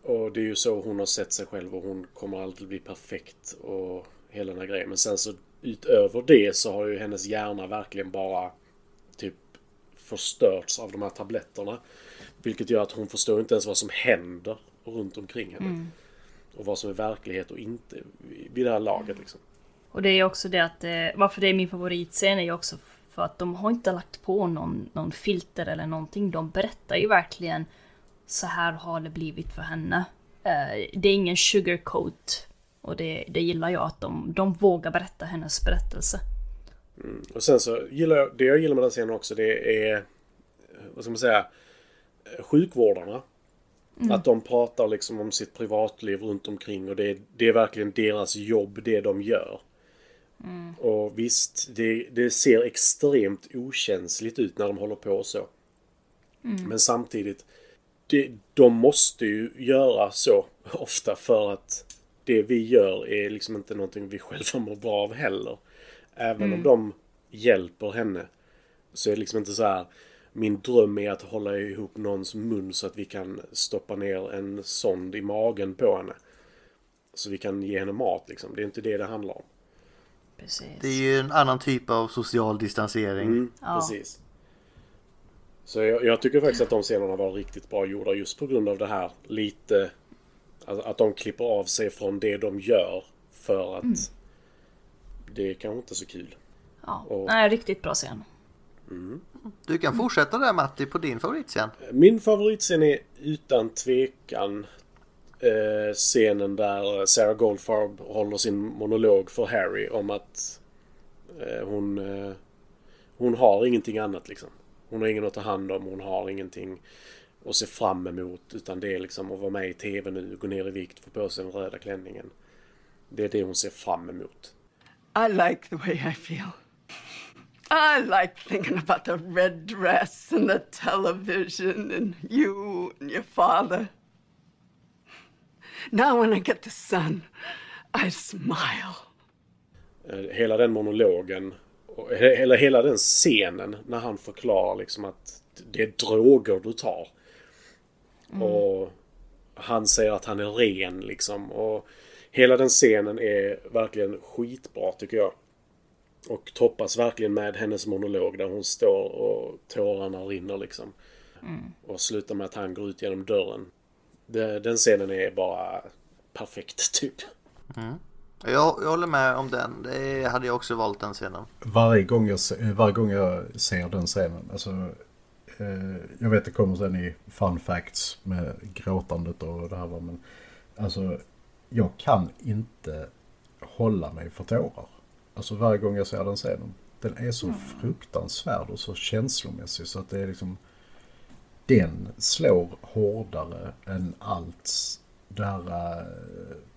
Och det är ju så hon har sett sig själv och hon kommer alltid bli perfekt och hela den här grejen. Men sen så utöver det så har ju hennes hjärna verkligen bara typ förstörts av de här tabletterna. Vilket gör att hon förstår inte ens vad som händer runt omkring henne. Och vad som är verklighet och inte vid det här laget liksom. Och det är också det att, eh, varför det är min favoritscen är ju också för att de har inte lagt på någon, någon filter eller någonting. De berättar ju verkligen så här har det blivit för henne. Eh, det är ingen sugarcoat. Och det, det gillar jag att de, de vågar berätta hennes berättelse. Och sen så gillar jag, det jag gillar med den scenen också det är, eh, vad ska man säga, eh, sjukvårdarna. Att de pratar liksom om sitt privatliv runt omkring och det är, det är verkligen deras jobb, det de gör. Och visst, det, det ser extremt okänsligt ut när de håller på så. Men samtidigt, det, de måste ju göra så ofta för att det vi gör är liksom inte någonting vi [laughs] själva mår bra av heller. Även om de hjälper henne så är det liksom inte så här min dröm är att hålla ihop någons mun så att vi kan stoppa ner en sond i magen på henne. Så vi kan ge henne mat liksom. Det är inte det det handlar om. Precis. Det är ju en annan typ av social distansering. Mm, Ja. Precis. Så jag, jag tycker faktiskt att de scenerna var riktigt bra gjorda just på grund av det här lite... Alltså att de klipper av sig från det de gör för att det är kanske inte är så kul. Ja. Och- Nej, riktigt bra scen. Du kan fortsätta där Matti på din favoritscen. Min favoritscen är utan tvekan eh, scenen där Sarah Goldfarb håller sin monolog för Harry om att eh, hon, eh, hon har ingenting annat liksom. Hon har ingen att ta hand om, hon har ingenting att se fram emot utan det är liksom att vara med i TV nu, gå ner i vikt, få på sig den röda klänningen. Det är det hon ser fram emot. I like the way I feel. I like thinking about the red dress and the television and you and your father. Now, when I get the sun, I smile. Eh, Hela den monologen, och eller hela den scenen när han förklarar liksom att det är droger du tar. Och han säger att han är ren liksom. Och hela den scenen är verkligen skitbra tycker jag. Och toppas verkligen med hennes monolog där hon står och tårarna rinner liksom. Och slutar med att han går ut genom dörren. Det, den scenen är bara perfekt typ. Jag, jag håller med om den. Det hade jag också valt den scenen. Varje gång jag, varje gång jag ser den scenen, alltså, eh, jag vet det kommer sen i fun facts med gråtandet och det här men alltså jag kan inte hålla mig för tårar. Alltså varje gång jag ser den scenen. Den är så fruktansvärd och så känslomässig så att det är liksom den slår hårdare än allt det här äh,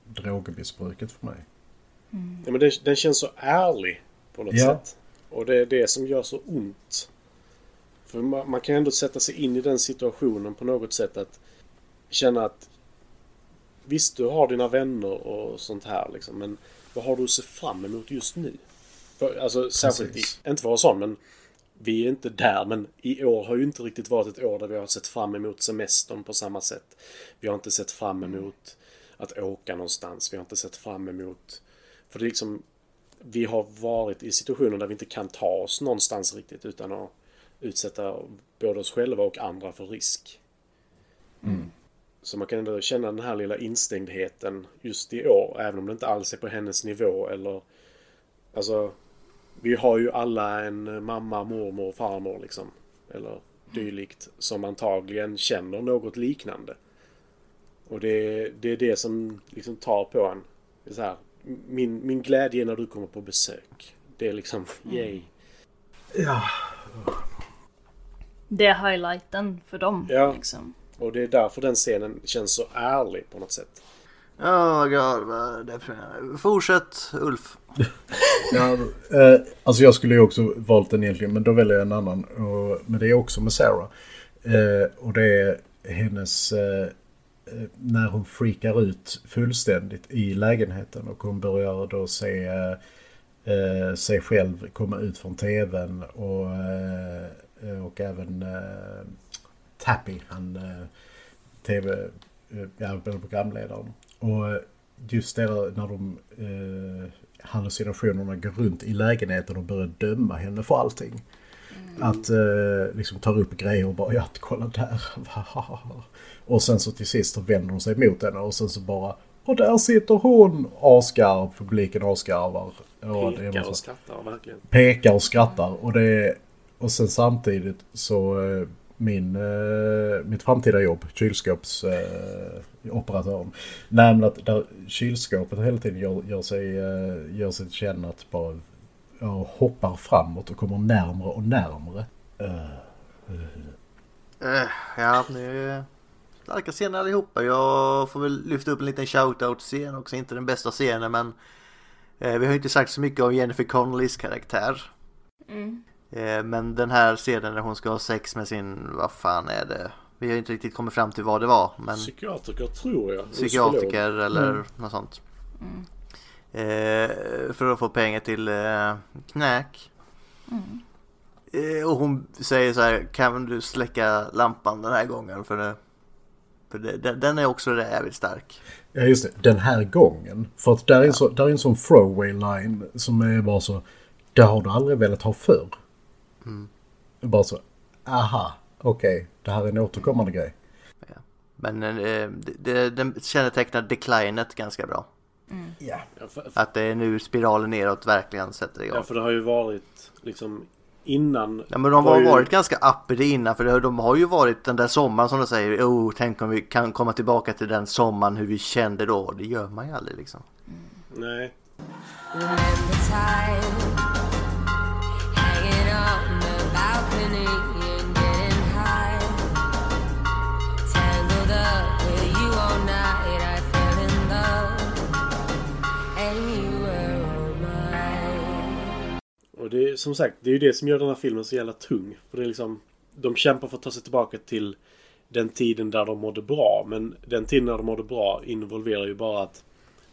drogmissbruket för mig. Ja, men den, den känns så ärlig på något Ja. sätt. Och det är det som gör så ont. För man, man kan ändå sätta sig in i den situationen på något sätt att känna att visst, du har dina vänner och sånt här liksom, men vad har du att se fram emot just nu? För, alltså särskilt, i, Precis. inte för att vara sån, men vi är inte där, men i år har ju inte riktigt varit ett år där vi har sett fram emot semestern på samma sätt. Vi har inte sett fram emot att åka någonstans. Vi har inte sett fram emot... För det är liksom... Vi har varit i situationer där vi inte kan ta oss någonstans riktigt utan att utsätta både oss själva och andra för risk. Så man kan ändå känna den här lilla instängdheten just i år, även om det inte alls är på hennes nivå eller... Alltså, vi har ju alla en mamma, mormor, farmor liksom. Eller dylikt. Som antagligen känner något liknande. Och det, det är det som liksom tar på en. Så här, min, min glädje när du kommer på besök. Det är liksom, yay. Det är highlighten för dem. Ja. Liksom. Och det är därför den scenen känns så ärlig på något sätt. Oh god, vad deprimerande. Fortsätt Ulf. [laughs] Ja, eh, alltså jag skulle ju också valt den egentligen, men då väljer jag en annan. Och, men det är också med Sarah. Eh, och det är hennes... Eh, när hon freakar ut fullständigt i lägenheten och hon börjar då se eh, sig själv komma ut från tvn och, eh, och även eh, Tappy, han eh, tv, eh, ja, programledaren. Och just det där när de eh, hallucinationerna går runt i lägenheten och börjar döma henne för allting. Att eh, liksom tar upp grejer och bara ja, kolla där. [laughs] och sen så till sist så vänder de sig mot henne och sen så bara och där sitter hon! Asgarv, publiken asgarvar. Är Pekar och skrattar verkligen. pekar och skrattar. Och, det, och sen samtidigt så eh, min, eh, mitt framtida jobb, kylskåpsoperatören, eh, nämligen att där kylskåpet hela tiden gör, gör sig, eh, gör sig till känna att bara ja, hoppar framåt och kommer närmre och närmre. Eh, ja, nu är starka scener allihopa. Jag får väl lyfta upp en liten shoutout-scen också. Inte den bästa scenen men eh, vi har ju inte sagt så mycket om Jennifer Connollys karaktär. Eh, men den här scenen när hon ska ha sex med sin, vad fan är det? Vi har inte riktigt kommit fram till vad det var. Men Psykiatriker tror jag. Och psykiatriker eller något sånt. Eh, för att få pengar till eh, knäck. Eh, och hon säger så här, kan du släcka lampan den här gången? För, det, för det, den, den är också jävligt stark. Ja just det, den här gången. För att där är, en så, där är en sån throwaway line som är bara så. Det har du aldrig velat ha förr. Bara så. Aha, okej. det här är en återkommande grej. Men eh, det, det, den kännetecknar declinet ganska bra. Ja, för, Att det är nu spiralen neråt verkligen sätter igång. ja, för det har ju varit liksom innan. Ja men de var har ju- varit ganska uppity innan för det- de har ju varit den där sommaren som de säger oh, tänk om vi kan komma tillbaka till den sommaren hur vi kände då. Det gör man ju aldrig liksom. Nej. Och det är som sagt, det är ju det som gör den här filmen så jävla tung. För det är liksom, de kämpar för att ta sig tillbaka till den tiden där de mådde bra. Men den tiden när de mådde bra involverar ju bara att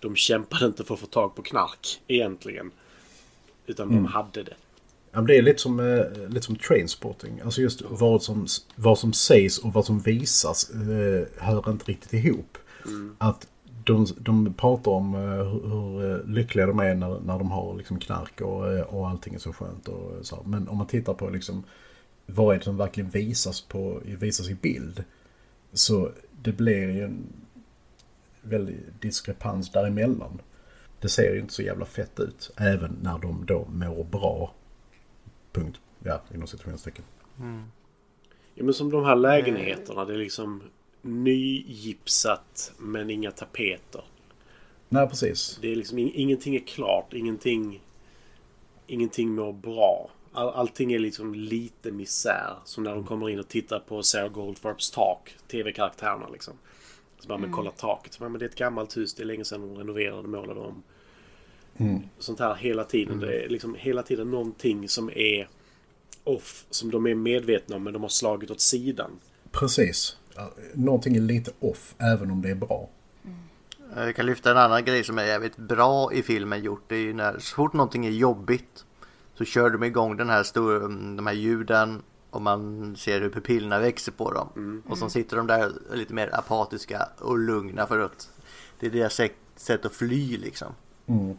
de kämpade inte för att få tag på knark egentligen. Utan de hade det. Ja, det är lite som, eh, lite som trainspotting. Alltså just vad som, vad som sägs och vad som visas eh, hör inte riktigt ihop. Att de, de pratar om eh, hur, hur eh, lyckliga de är när, när de har liksom knark och, eh, och allting är så skönt. Och så. Men om man tittar på liksom, vad är det som verkligen visas, på, visas i bild. Så det blir ju en väldig diskrepans däremellan. Det ser ju inte så jävla fett ut. Även när de då mår bra. Punkt. Ja, inom situationstecken. Ja men som de här lägenheterna. Det är liksom nygipsat men inga tapeter. Nej, precis. Det är liksom ing- ingenting är klart. Ingenting, ingenting mår bra. All, allting är liksom lite misär. Som när de kommer in och tittar på Sarah Goldfarps tak. TV-karaktärerna liksom. Så bara, men kolla taket. Så bara, men det är ett gammalt hus. Det är länge sedan de renoverade och målade om. Sånt här hela tiden. Det är liksom hela tiden någonting som är off. Som de är medvetna om men de har slagit åt sidan. Precis. Någonting är lite off, även om det är bra. Eh, Jag kan lyfta en annan grej som är jävligt bra i filmen gjort. Det är ju när så fort någonting är jobbigt så kör de igång den här stora, mm, de här ljuden och man ser hur pupillerna växer på dem. Och så sitter de där lite mer apatiska och lugna för att det är deras sätt, sätt att fly liksom. Mm.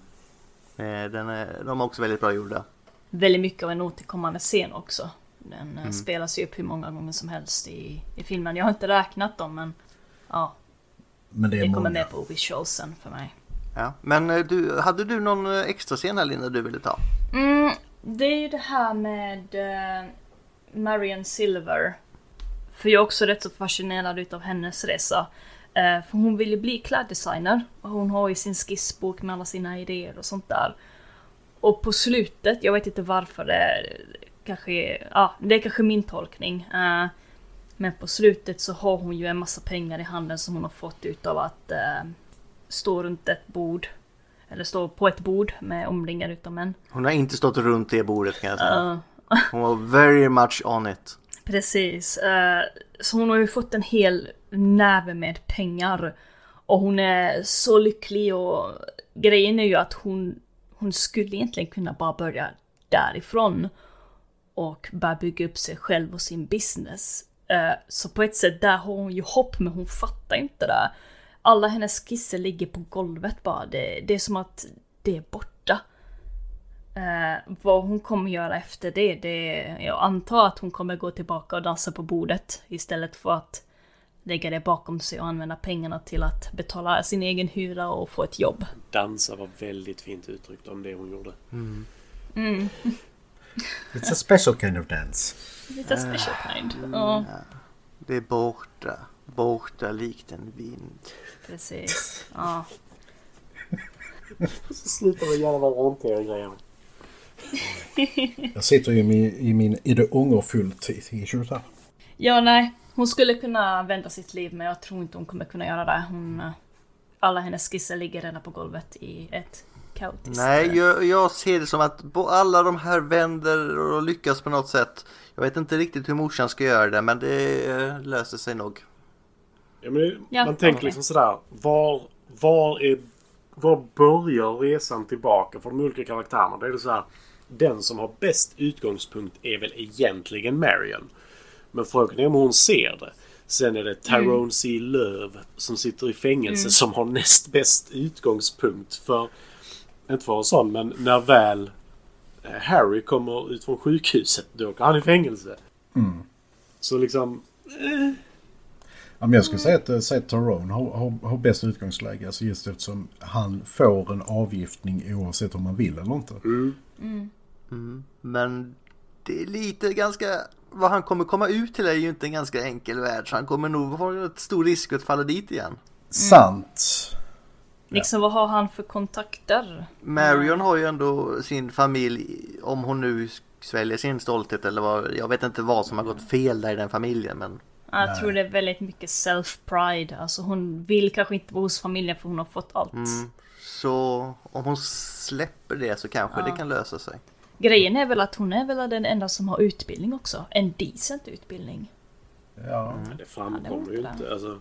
Eh, Den är, de är också väldigt bra gjorda. Väldigt mycket av en återkommande scen också. Den eh, spelas ju upp hur många gånger som helst i, i filmen. Jag har inte räknat dem men ja, Men det är det kommer många. med på visualsen för mig. Ja. Men eh, du, hade du någon eh, extra scen här Linda du ville ta? Mm, det är ju det här med uh, Marion Silver. För jag är också rätt så fascinerad utav hennes resa. Eh, för hon vill ju bli kläddesigner. Och hon har ju sin skissbok med alla sina idéer och sånt där. Och på slutet, jag vet inte varför det är, kanske, ja, det är kanske min tolkning. eh, men på slutet så har hon ju en massa pengar i handen som hon har fått utav att eh, stå runt ett bord. Eller stå på ett bord med omringar utav män. Hon har inte stått runt det bordet kan jag säga. Hon var very much on it. Precis. eh, Så hon har ju fått en hel näve med pengar. Och hon är så lycklig och grejen är ju att hon, hon skulle egentligen kunna bara börja därifrån. Och börja bygga upp sig själv och sin business. Eh, Så på ett sätt där har hon ju hopp men hon fattar inte det. Alla hennes skisser ligger på golvet bara. Det, det är som att det är borta. Eh, vad hon kommer göra efter det, det jag antar att hon kommer gå tillbaka och dansa på bordet istället för att lägga det bakom sig och använda pengarna till att betala sin egen hyra och få ett jobb. Dansa var väldigt fint uttryckt om det hon gjorde. It's a special kind of dance. Lite special kind. Ja, Det är borta. Borta likt en vind. precis. [laughs] Ja. Sluta med jävla orientering-grejerna. Jag sitter ju i min, i min Är det ångerfull t-shirt här. ja, nej. Hon skulle kunna vända sitt liv men jag tror inte hon kommer kunna göra det. Hon, eh, alla hennes skisser ligger redan på golvet i ett kaotiskt... Nej, jag, jag ser det som att alla de här vänder och lyckas på något sätt. Jag vet inte riktigt hur morsan ska göra det, men det eh, löser sig nog. Ja, men det, Ja, man tänker liksom sådär. Var, var är var börjar resan tillbaka för de olika karaktärerna? Det är det så här. Den som har bäst utgångspunkt är väl egentligen Marion. Men frågan är om hon ser det. Sen är det Tyrone C. Löv som sitter i fängelse som har näst bäst utgångspunkt för... Inte för en sån, men när väl eh, Harry kommer ut från sjukhuset, då åker han i fängelse. Så liksom... Eh, Ja, men jag skulle säga att, eh, säga att Tyrone har, har, har bäst utgångsläge. Alltså just eftersom han får en avgiftning oavsett om man vill eller inte. Men det är lite ganska... Vad han kommer komma ut till är ju inte en ganska enkel värld. Så han kommer nog ha ett stor risk att falla dit igen. Sant. Liksom vad har han för kontakter? Marion har ju ändå sin familj, om hon nu sväljer sin stolthet eller vad. Jag vet inte vad som har gått fel där i den familjen men. Jag tror det är väldigt mycket self-pride. Alltså hon vill kanske inte bo hos familjen för hon har fått allt. Så om hon släpper det så kanske det kan lösa sig. Grejen är väl att hon är väl den enda som har utbildning också. En decent utbildning. Ja. det framkommer ju inte inte. Alltså,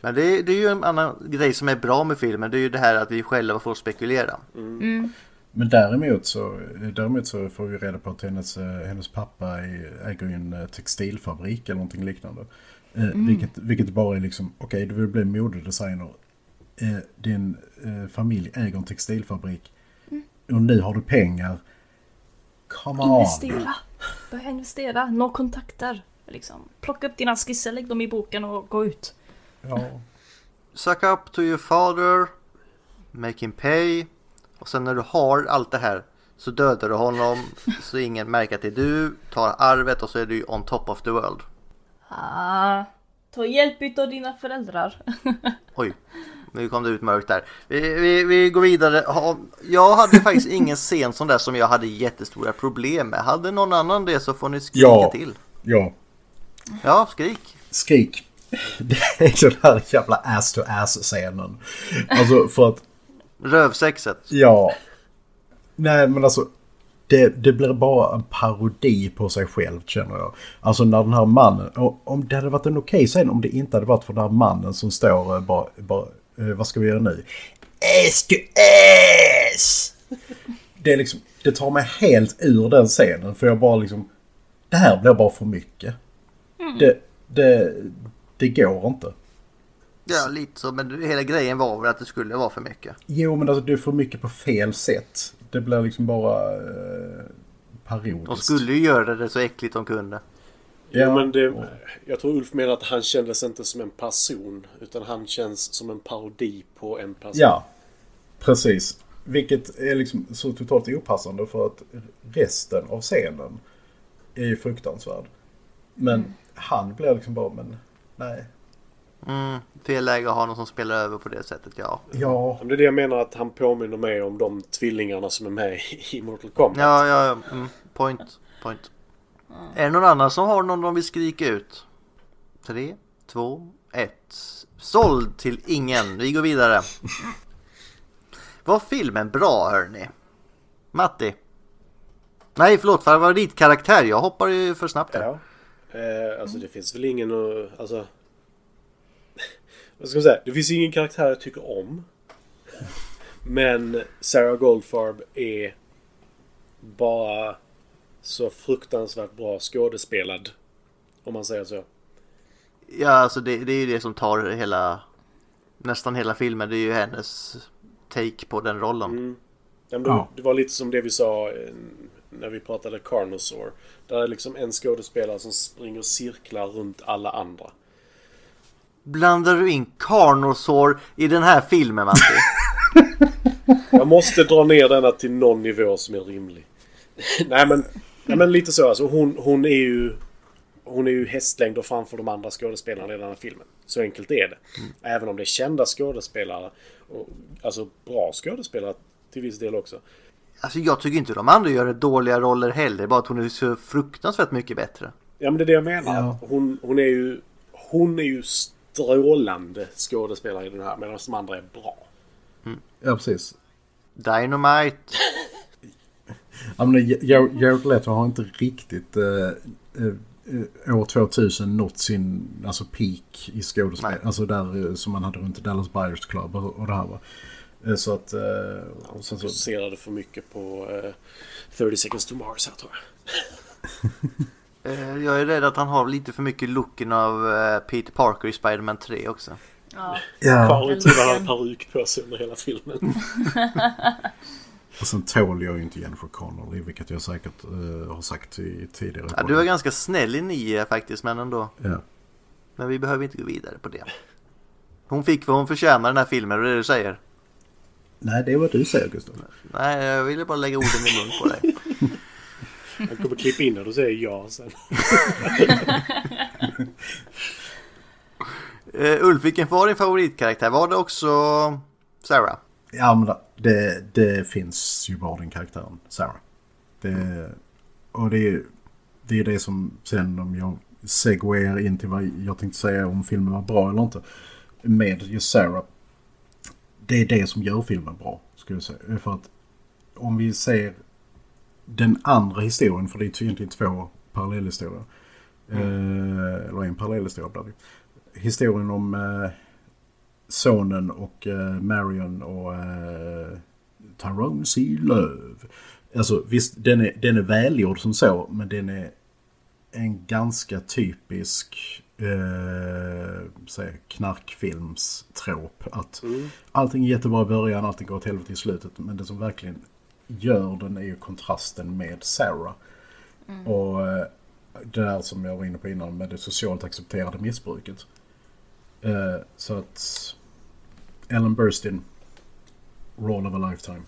Men det, det är ju en annan grej som är bra med filmen. Det är ju det här att vi själva får spekulera. Men däremot så, däremot så får vi reda på att hennes, eh, hennes pappa äger ju en eh, textilfabrik eller någonting liknande. Eh, vilket, vilket bara är liksom, okej du vill bli modedesigner. Eh, din eh, familj äger en textilfabrik. Och nu har du pengar. Come on. Investera! Börja investera, nå kontakter. Liksom. Plocka upp dina skisser, lägg dem i boken och gå ut. Ja. Suck up to your father. Make him pay. Och sen när du har allt det här så dödar du honom [laughs] så ingen märker att det är du. Tar arvet och så är du on top of the world. Ah, ta hjälp av dina föräldrar. [laughs] Oj, nu kom det ut mörkt där. Vi, vi, vi går vidare. Jag hade faktiskt ingen [laughs] scen sån där som jag hade jättestora problem med. Hade någon annan det så får ni skrika Ja. till. Ja. Ja, skrik. Skrik. Det är den här jävla ass to ass scenen. Alltså för att Rövsexet. Ja. Nej, men alltså. Det, det blir bara en parodi på sig själv känner jag. Alltså när den här mannen, och om det hade varit en okej scen om det inte hade varit för den här mannen som står eh, bara, bara eh, vad ska vi göra nu? Ass to ass! Det är liksom, det tar mig helt ur den scenen för jag bara liksom, det här blir bara för mycket. Det, det, det går inte. Ja, lite så. Men hela grejen var väl att det skulle vara för mycket. Jo, men alltså det är för mycket på fel sätt. Det blir liksom bara eh, parodiskt. De skulle ju göra det så äckligt de kunde. Ja, men det, jag tror Ulf menar att han kändes inte som en person. Utan han känns som en parodi på en person. Ja, precis. Vilket är liksom så totalt opassande för att resten av scenen är ju fruktansvärd. Men han blir liksom bara, men nej. Mm, fel läge att ha någon som spelar över på det sättet, ja. Ja, Det är det jag menar att han påminner mig om de tvillingarna som är med [laughs] i Mortal Kombat. Ja, ja, ja. Mm, point, point. Är det någon annan som har någon de vill skrika ut? Tre, två, ett. Såld till ingen. Vi går vidare. Var filmen bra hörni? Matti? Nej, förlåt. Favoritkaraktär. Jag hoppar ju för snabbt här. Ja. Eh, alltså det finns väl ingen att... Alltså... Vad ska man säga? Det finns ingen karaktär jag tycker om. Men Sarah Goldfarb är bara så fruktansvärt bra skådespelad. Om man säger så. Ja, alltså det, det är ju det som tar hela... Nästan hela filmen. Det är ju hennes take på den rollen. Mm. Ja, men det, Ja. det var lite som det vi sa eh, när vi pratade Carnosaur. Där är liksom en skådespelare som springer cirklar runt alla andra. Blandar du in Carnosaur i den här filmen Matti? [laughs] Jag måste dra ner denna till någon nivå som är rimlig. [laughs] nej, men, nej men lite så alltså. Hon, hon är ju... Hon är ju hästlängder framför de andra skådespelarna i den här filmen. Så enkelt är det. Även om det är kända skådespelare. Och, alltså bra skådespelare till viss del också. Alltså jag tycker inte de andra gör dåliga roller heller. Bara att hon är så fruktansvärt mycket bättre. Ja men det är det jag menar. Ja. Hon, hon är ju... Hon är ju strålande skådespelare i den här. Medan de andra är bra. ja precis. Dynamite. [laughs] Ja, men Jared Leto har inte riktigt eh, eh, år 2000 nått sin alltså peak i skådespel. Nej. Alltså där eh, som man hade runt Dallas Buyers Club och, och det här va. Eh, Så att... eh, Och sen så, Fokuserade för mycket på eh, 30 seconds to Mars här tror jag. [laughs] Eh, Jag är rädd att han har lite för mycket looken av eh, Peter Parker i Spider-Man 3 också. Ja. Karin trodde han peruk på sig under hela filmen. [laughs] och sen tål jag ju inte Jennifer Connelly, vilket jag säkert eh, har sagt i tidigare Ja, du var ganska snäll i 9 faktiskt, men ändå. Ja. Men vi behöver inte gå vidare på det. Hon fick vad hon förtjänar i den här filmen, och det är det du säger. Nej, det är vad du säger Gustav. Nej, jag ville bara lägga orden i mun på dig. [laughs] Han kommer klippa in när du säger ja sen. Uh, [laughs] Ulf, vilken var din favoritkaraktär? Var det också Sarah? Ja, men det, det finns ju bara den karaktären, Sarah. Det, och det är det är det som sen om jag segwayar in till vad jag tänkte säga om filmen var bra eller inte. Med just Sarah. Det är det som gör filmen bra, skulle jag säga. För att om vi ser den andra historien, för det är egentligen två parallellhistorier. Eh, eller en parallellhistoria blir det. Historien om eh, sonen och eh, Marion och eh, Tyrone C. Love. Alltså visst, den är, den är välgjord som så, men den är en ganska typisk eh, säg, knarkfilmstrop. Att allting är jättebra i början, allting går åt helvete i slutet. Men det som verkligen gör den är ju kontrasten med Sarah. Och eh, det där som jag var inne på innan med det socialt accepterade missbruket. Eh, så att Ellen Burstyn, Roll of a Lifetime.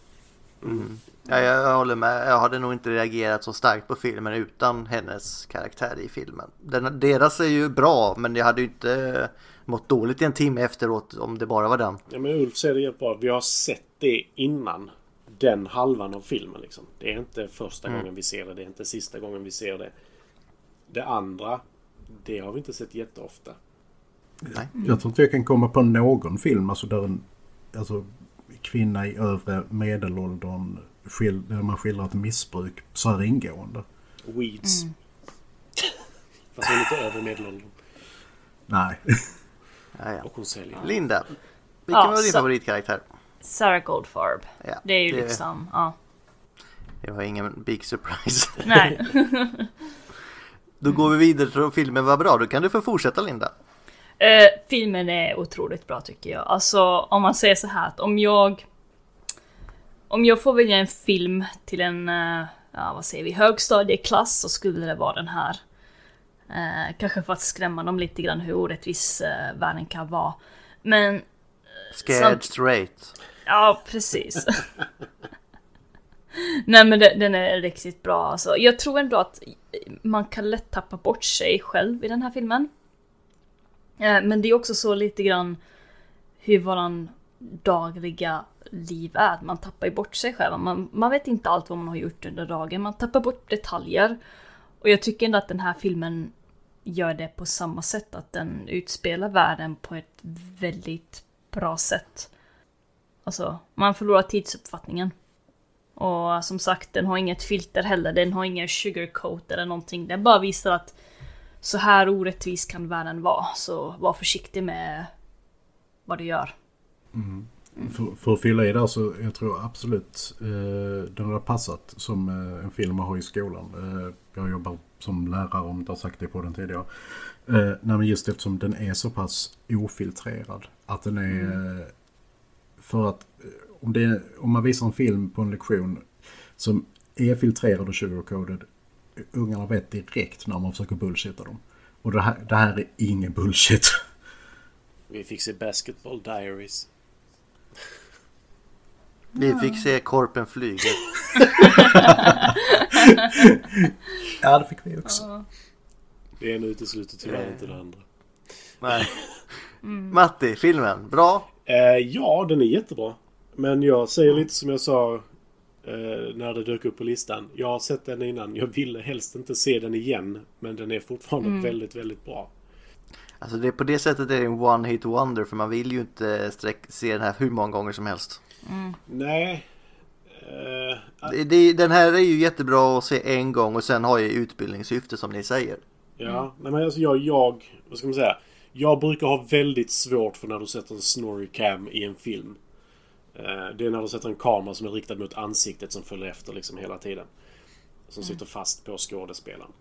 Ja, jag, håller med. Jag hade nog inte reagerat så starkt på filmen utan hennes karaktär i filmen. Den, deras är ju bra, men jag hade ju inte mått dåligt i en timme efteråt om det bara var den. Ja, men Ulf säger det helt bra. Vi har sett det innan den halvan av filmen. Liksom. Det är inte första gången vi ser det. Det är inte sista gången vi ser det. Det andra, det har vi inte sett jätteofta. Nej. Jag tror inte jag kan komma på någon film alltså där en alltså, kvinna i övre medelåldern skil, där man skildrar ett missbruk så här ingående. Weeds. [laughs] Fast hon är lite över medelåldern. Nej. [laughs] Ja, ja. Och hon säljer. Linda, vilken Ja, var din favoritkaraktär? Sarah Goldfarb. Ja, Det är ju det- liksom, ja. Det var ingen big surprise. [laughs] Nej. Då går vi vidare till att filmen var bra. Då kan du få fortsätta Linda. Eh, filmen är otroligt bra tycker jag. Alltså om man säger så här att om jag... Om jag får välja en film till en, eh, ja vad säger vi, högstadieklass så skulle det vara den här. Eh, kanske för att skrämma dem lite grann hur orättvis eh, världen kan vara. Men, Scared Sant. straight. ja precis. [laughs] Nej men den, den är riktigt bra alltså. Jag tror ändå att man kan lätt tappa bort sig själv i den här filmen. Eh, Men det är också så lite grann hur våran dagliga liv är. Man tappar ju bort sig själv. Man, man vet inte allt vad man har gjort under dagen. Man tappar bort detaljer. Och jag tycker ändå att den här filmen gör det på samma sätt. Att den utspelar världen på ett väldigt bra sätt. Alltså, man förlorar tidsuppfattningen. Och som sagt, den har inget filter heller. Den har ingen sugarcoat eller någonting. Den bara visar att så här orättvis kan världen vara. Så var försiktig med vad du gör. Mm. För, för att fylla i där så jag tror absolut eh, den har passat som eh, en film att ha i skolan. Eh, jag jobbar som lärare om inte har sagt det på den tidigare. Eh, nej, men just eftersom den är så pass ofiltrerad. Att den är... Eh, för att eh, om, det, om man visar en film på en lektion som är filtrerad och sugarcoded. Ungarna vet direkt när man försöker bullshitta dem. Och det här, det här är ingen bullshit. Vi fick se Basketball Diaries. Vi fick se Korpen flyger. [laughs] ja, det fick vi också. Det ena utesluter tyvärr inte det andra. Nej. [laughs] Matti, filmen. Bra. Eh, ja, den är jättebra. Men jag säger lite som jag sa eh, när det dök upp på listan. Jag har sett den innan. Jag ville helst inte se den igen. Men den är fortfarande väldigt, väldigt bra. Alltså det, på det sättet är det en one hit wonder för man vill ju inte sträck, se den här hur många gånger som helst. Nej. Eh, Det, det, den här är ju jättebra att se en gång och sen har ju utbildningssyfte som ni säger. ja, nej men alltså jag, jag, vad ska man säga? Jag brukar ha väldigt svårt för när du sätter en snorri cam i en film. Eh, Det är när du sätter en kamera som är riktad mot ansiktet som följer efter liksom hela tiden. Som sitter fast på skådespelaren.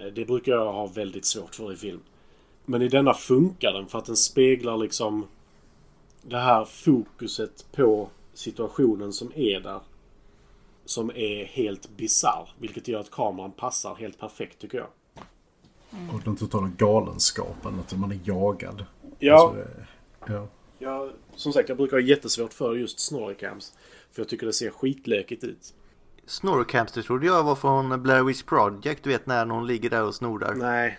Eh, Det brukar jag ha väldigt svårt för i film. Men i denna funkar den för att den speglar liksom det här fokuset på situationen som är där. Som är helt bizarr. Vilket gör att kameran passar helt perfekt tycker jag. Och den totala galenskapen, att man är jagad. Ja, Alltså, det- ja. jag, som sagt jag brukar ha jättesvårt för just snorrecams. För jag tycker det ser skitlökigt ut. Snorcamps, det trodde jag var från Blair Witch Project. Du vet när någon ligger där och snorar. Nej,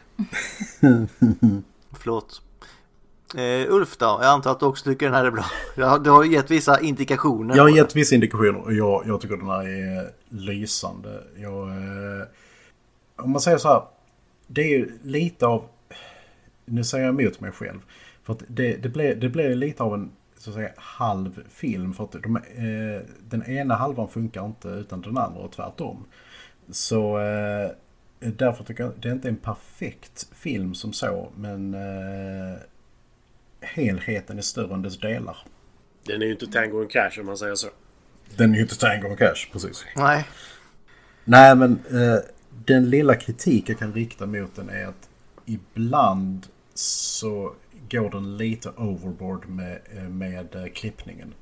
Förlåt. Eh, Ulf då? Jag antar att du också tycker den här är bra. [laughs] Du har gett vissa indikationer. Jag har gett vissa indikationer och jag, jag tycker den här är lysande. Jag, eh, om man säger så här. Det är ju lite av... Nu säger jag emot mig själv. För att det, det, blir, det blir lite av en så att säga, halv film. För att de, eh, den ena halvan funkar inte utan den andra och tvärtom. Så eh, därför tycker jag det är inte en perfekt film som så. Men eh, helheten är större än dess delar. den är ju inte Tango and Cash om man säger så. Den är ju inte Tango och Cash precis. Nej. Nej, men eh, den lilla kritik jag kan rikta mot den är att ibland så går den lite overboard med, eh, med eh, klippningen.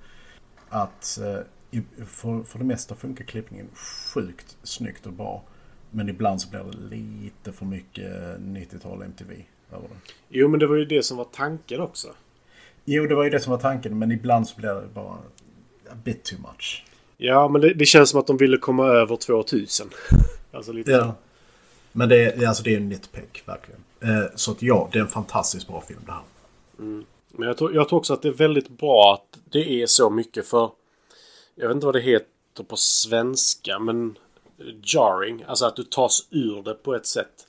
Att eh, för, för det mesta funkar klippningen sjukt snyggt och bra. Men ibland så blir det lite för mycket 90-tal MTV över det. Jo, men det var ju det som var tanken också. Jo, det var ju det som var tanken, men ibland så blir det bara a bit too much. Ja, men det, det känns som att de ville komma över 2000. [laughs] alltså lite... Ja. Men det, är- alltså det är en nitpick, verkligen. Eh, så att ja, det är en fantastiskt bra film det här. Men jag tror, jag tror också att det är väldigt bra att det är så mycket för... Jag vet inte vad det heter på svenska, men... Jarring. Alltså att du tas ur det på ett sätt.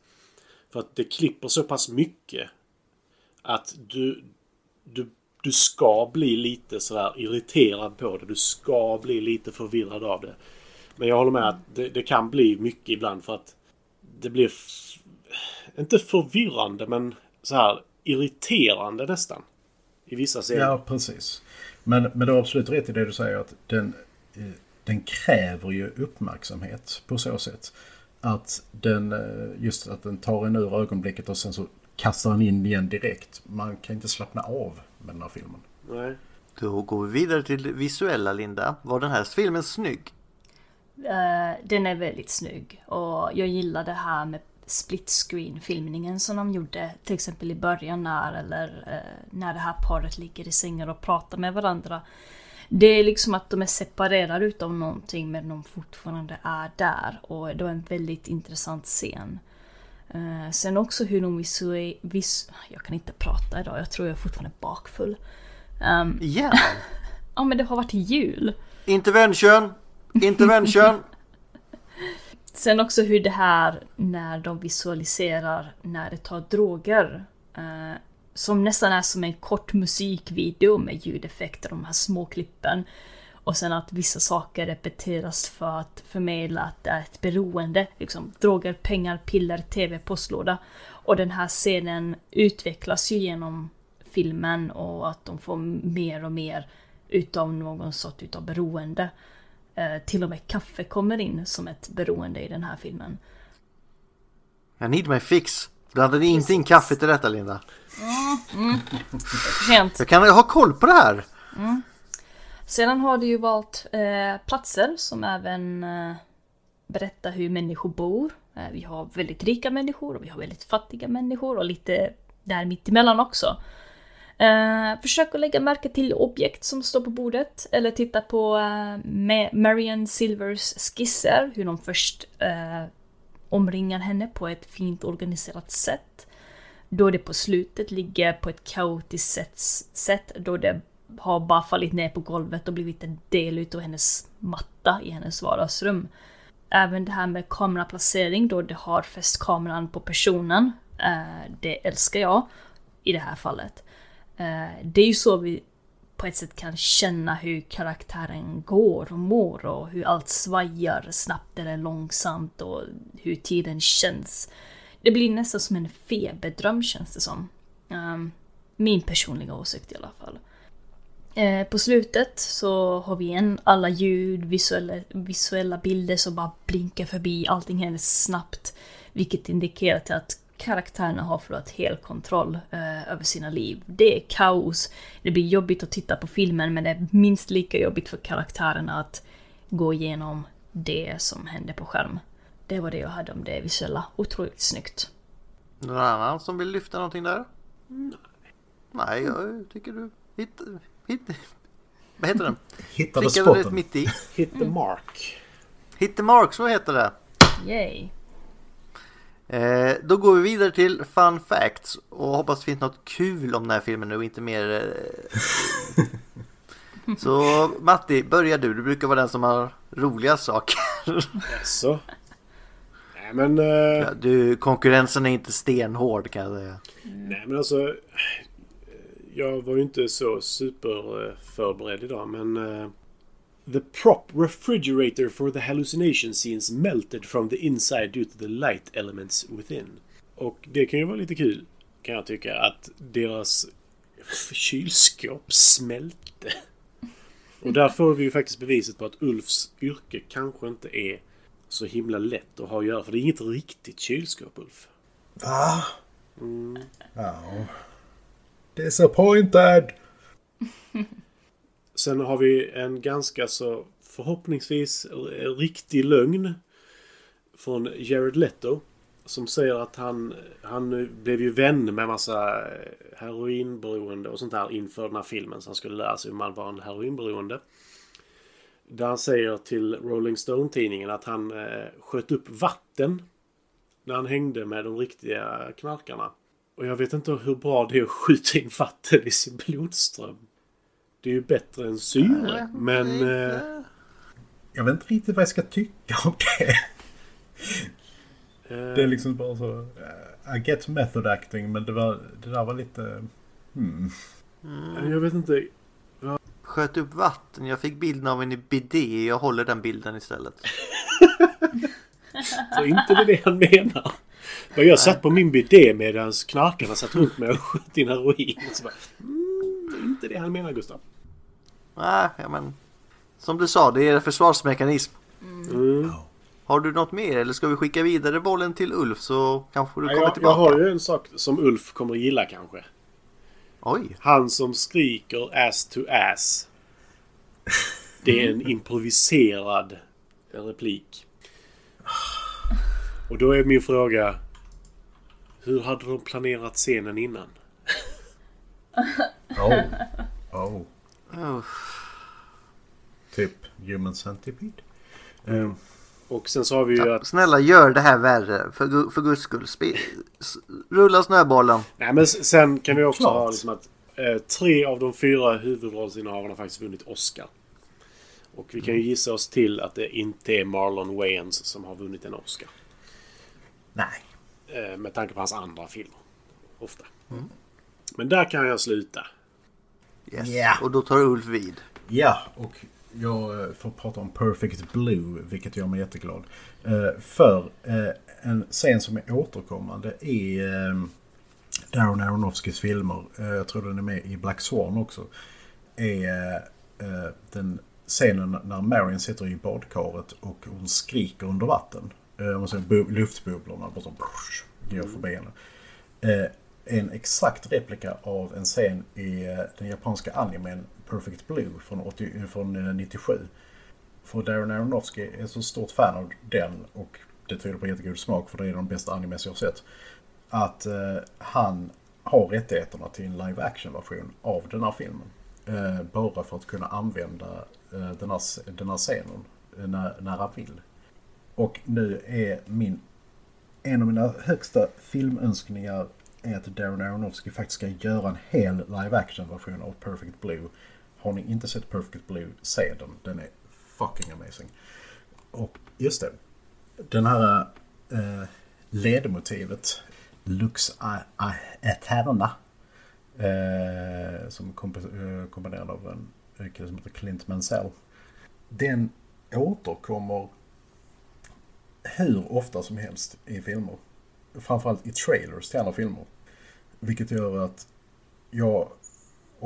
För att det klipper så pass mycket. Att du... Du, du ska bli lite sådär irriterad på det. Du ska bli lite förvirrad av det. Men jag håller med att det, det kan bli mycket ibland för att det blir... Inte förvirrande men så här irriterande nästan. I vissa scener. Ja, precis. Men, men du har absolut rätt i det du säger att den, eh, den kräver ju uppmärksamhet på så sätt. Att den, eh, just att den tar en ur ögonblicket och sen så kastar den in igen direkt. Man kan inte slappna av med den här filmen. Nej. Då går vi vidare till det visuella Linda. Var den här filmen snygg? Eh, den är väldigt snygg och jag gillar det här med split screen filmningen som de gjorde till exempel i början när, eller, eh, när det här paret ligger i sängen och pratar med varandra. Det är liksom att de är separerade utav någonting men de fortfarande är där och det var en väldigt intressant scen. Eh, sen också hur de visuellt... Vis jag kan inte prata idag, jag tror jag är fortfarande bakfull. Um, Igen? [laughs] ja men det har varit jul. Intervention! Intervention! [laughs] Sen också hur det här när de visualiserar när det tar droger. Eh, som nästan är som en kort musikvideo med ljudeffekter, de här små klippen. Och sen att vissa saker repeteras för att förmedla att det är ett beroende. Liksom droger, pengar, piller, tv, postlåda. Och den här scenen utvecklas ju genom filmen och att de får mer och mer utav någon sort utav beroende. Eh, till och med kaffe kommer in som ett beroende i den här filmen. I need my fix. Hade inte in kaffe till detta Linda. För sent. Jag kan ha koll på det här. Sedan har du ju valt eh, platser som även eh, berättar hur människor bor. Eh, vi har väldigt rika människor och vi har väldigt fattiga människor och lite där mittemellan också. Eh, försök att lägga märke till objekt som står på bordet eller titta på eh, Ma- Marian Silvers skisser, hur de först eh, omringar henne på ett fint organiserat sätt. Då det på slutet ligger på ett kaotiskt sätt, sätt då det har bara fallit ner på golvet och blivit en del utav hennes matta i hennes vardagsrum. Även det här med kameraplacering då det har fäst kameran på personen. Eh, det älskar jag i det här fallet. Eh, det är ju så vi på ett sätt kan känna hur karaktären går och mår och hur allt svajar snabbt eller långsamt och hur tiden känns. Det blir nästan som en feberdröm känns det som. Um, min personliga åsikt i alla fall. Eh, på slutet så har vi igen alla ljud, visuella, visuella bilder som bara blinkar förbi. Allting händer snabbt. Vilket indikerar till att karaktärerna har förlorat helt kontroll eh, över sina liv. Det är kaos. Det blir jobbigt att titta på filmen men det är minst lika jobbigt för karaktärerna att gå igenom det som händer på skärm. Det var det jag hade om det visuella. Otroligt snyggt. Någon annan som vill lyfta någonting där? Nej, jag tycker du hit, hit, Vad heter den? [laughs] Hittade Prickade rätt spotten. mitt i. Hit the mark. Hit the mark, så heter det. Yay! Eh, då går vi vidare till fun facts och hoppas det finns något kul om den här filmen nu och inte mer... Eh... [laughs] så Matti, börja du. Du brukar vara den som har roliga saker. Jaså? Men... eh, Ja, du, konkurrensen är inte stenhård kan jag säga. Nej men alltså. Jag var ju inte så super eh, förberedd idag men... eh, The prop refrigerator for the hallucination scenes melted from the inside due to the light elements within. Och det kan ju vara lite kul kan jag tycka att deras kylskåp smälte. Och där får vi ju faktiskt beviset på att Ulfs yrke kanske inte är så himla lätt att ha att göra. För det är inget riktigt kylskåp Ulf. Va? Ja. Disappointed! [laughs] Sen har vi en ganska så förhoppningsvis riktig lögn från Jared Leto. Som säger att han, han blev ju vän med massa heroinberoende och sånt där inför den här filmen. Så han skulle lära sig hur man var en heroinberoende. Där han säger till Rolling Stone-tidningen att han eh, sköt upp vatten när han hängde med de riktiga knarkarna. Och jag vet inte hur bra det är att skjuta in vatten i sin blodström. Det är ju bättre än syre. Men... Eh, Jag vet inte riktigt vad jag ska tycka om det. eh, Det är liksom bara så... eh, I get method acting men det, var, det där var lite... Hmm. Jag vet inte. Sköt upp vatten. Jag fick bilden av en bidé. Jag håller den bilden istället. Så inte det är det han menar. Men jag satt på min bidé medan knarkarna satt runt mig och sköt in heroin. Så bara, mm, inte det han menar Gustav. Nej, ja, men som du sa, det är en försvarsmekanism. Mm. Har du något mer eller ska vi skicka vidare bollen till Ulf så kanske du Ja, kommer jag, jag tillbaka? har ju en sak som Ulf kommer gilla kanske. Oj, Han som skriker ass to ass. Det är en [laughs] improviserad replik. Och då är min fråga. Hur hade de planerat scenen innan? Oh. [laughs] Oh. oh. Typ Human Centipede. Um, Och sen så har vi ju ja, att... snälla gör det här värre för, för guds skull. Spe- s- rulla snöbollen. Nej men sen kan vi också Klart. ha liksom att eh, tre av de fyra huvudrollsinnehavarna har faktiskt vunnit Oscar. Och vi kan ju gissa oss till att det inte är Marlon Wayans som har vunnit en Oscar. nej. Eh, med tanke på hans andra filmer. Ofta. Men där kan jag sluta. Yes. Ja. Och då tar Ulf vid. Ja, och jag eh, får prata om Perfect Blue, vilket gör mig jätteglad. Eh, För eh, en scen som är återkommande i Darren Aronofskys filmer, jag tror den är med i Black Swan också, är den scenen när Marion sitter i badkaret och hon skriker under vatten. Man ser bu- luftbubblorna bara som går förbi henne. En exakt replika av en scen i den japanska animen Perfect Blue från, 80, från eh, 97. För Darren Aronofsky är så stort fan av den och det tyder på jättegod smak för det är de bästa animes jag har sett. Att eh, han har rättigheterna till en live action-version av den här filmen. Eh, bara för att kunna använda eh, den, här, den här scenen eh, när, när han vill. Och nu är min en av mina högsta filmönskningar är att Darren Aronofsky faktiskt ska göra en hel live action-version av Perfect Blue. Har ni inte sett Perfect Blue, se den. Den är fucking amazing. Och just det. Den här eh, ledmotivet, Lux Aeterna Eterna, eh, som komp- eh, komponerad av en kille som heter Clint Mansell. Den återkommer hur ofta som helst i filmer. Framförallt i trailers till andra filmer. Vilket gör att jag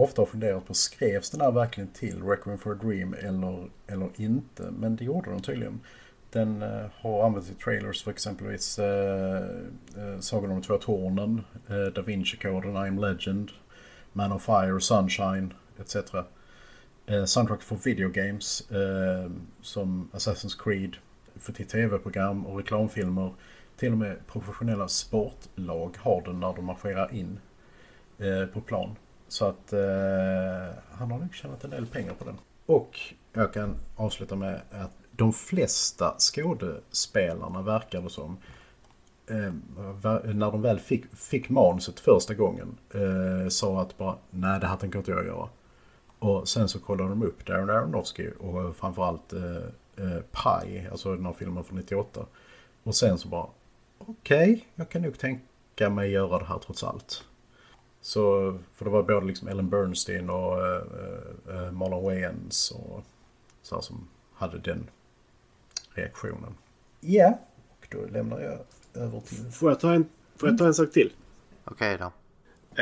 ofta har funderat på, skrevs den här verkligen till Requiem for a Dream eller, eller inte? Men det gjorde den tydligen. Den eh, har använts i trailers för exempelvis eh, eh, Sagan om de två tornen, eh, Da Vinci-koden, I'm Legend, Man of Fire, Sunshine etc. Eh, soundtrack för videogames eh, som Assassin's Creed, för till tv-program och reklamfilmer. Till och med professionella sportlag har den när de marscherar in eh, på plan. Så att eh, han har nog tjänat en del pengar på den. Och jag kan avsluta med att de flesta skådespelarna verkar det som eh, när de väl fick, fick manuset första gången eh, sa att bara nej det här tänker inte jag göra. Och sen så kollade de upp Darren Aronofsky och framförallt eh, eh Pi, alltså den här filmen från 98. Och sen så bara okej, jag kan nog tänka mig göra det här trots allt. Så, för det var både liksom Ellen Bernstein och eh, Marlon Wayans och så här som hade den reaktionen. Ja, och då lämnar jag över till... Får jag ta en, får jag ta en sak till? Okej då.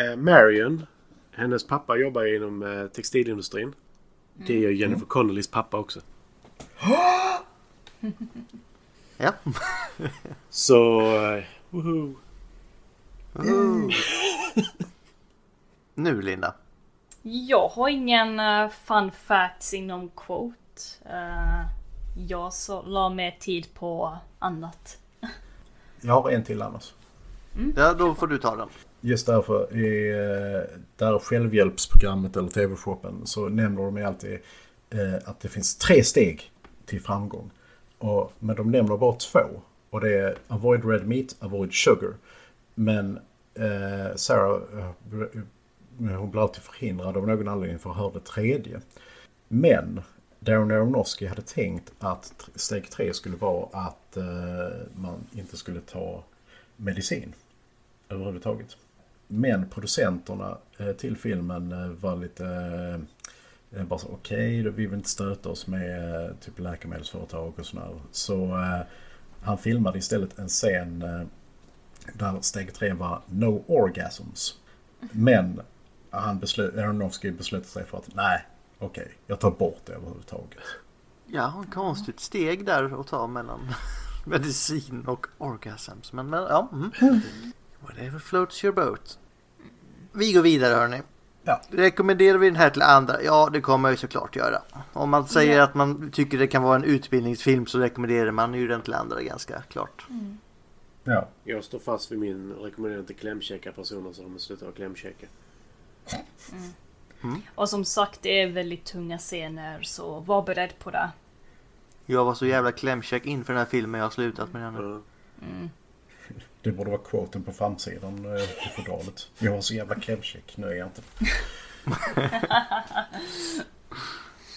Eh, Marion, hennes pappa jobbar inom eh, textilindustrin. Det gör Jennifer Connollys pappa också. [gasps] Ja. Så... Eh, woho. Ooh. [laughs] nu Linda. Jag har ingen uh, fun facts inom quote. Uh, jag så, la mer tid på annat. Jag har en till annars. Ja, då får du ta den. Just därför i eh, det här självhjälpsprogrammet eller tv-shoppen så nämner de alltid att det finns tre steg till framgång. Och, men de nämner bara två. Och det är avoid red meat, avoid sugar. Men eh, Sarah, Eh, hon blir alltid förhindrad av någon anledning för att höra det tredje. Men Darren Aronofsky hade tänkt att steg tre skulle vara att eh, man inte skulle ta medicin överhuvudtaget. Men producenterna eh, till filmen eh, var lite eh, eh, bara så okej, då vi vill inte stöta oss med eh, typ läkemedelsföretag och sådär. Så eh, han filmade istället en scen eh, där steg tre var No Orgasms. Men han beslöt, Aronofsky beslöt sig för att nej, okej, jag tar bort det överhuvudtaget. Ja, ett konstigt steg där att ta mellan [laughs] medicin och orgasms. Men, men ja. Mm. Whatever floats your boat. Vi går vidare hörni. Ja. Rekommenderar vi den här till andra? Ja, det kommer jag ju såklart göra. Om man säger Ja. att man tycker det kan vara en utbildningsfilm så rekommenderar man ju den till andra ganska klart. Ja, Jag står fast vid min rekommendation till klämkäcka personer så de slutar klämkäcka. Och som sagt, det är väldigt tunga scener så var beredd på det. Jag var så jävla klämkäck inför den här filmen jag har slutat med den nu. Ja. det borde vara quoten på framsidan eh, i fodralet. Jag var så jävla klämkäck, nu är jag inte.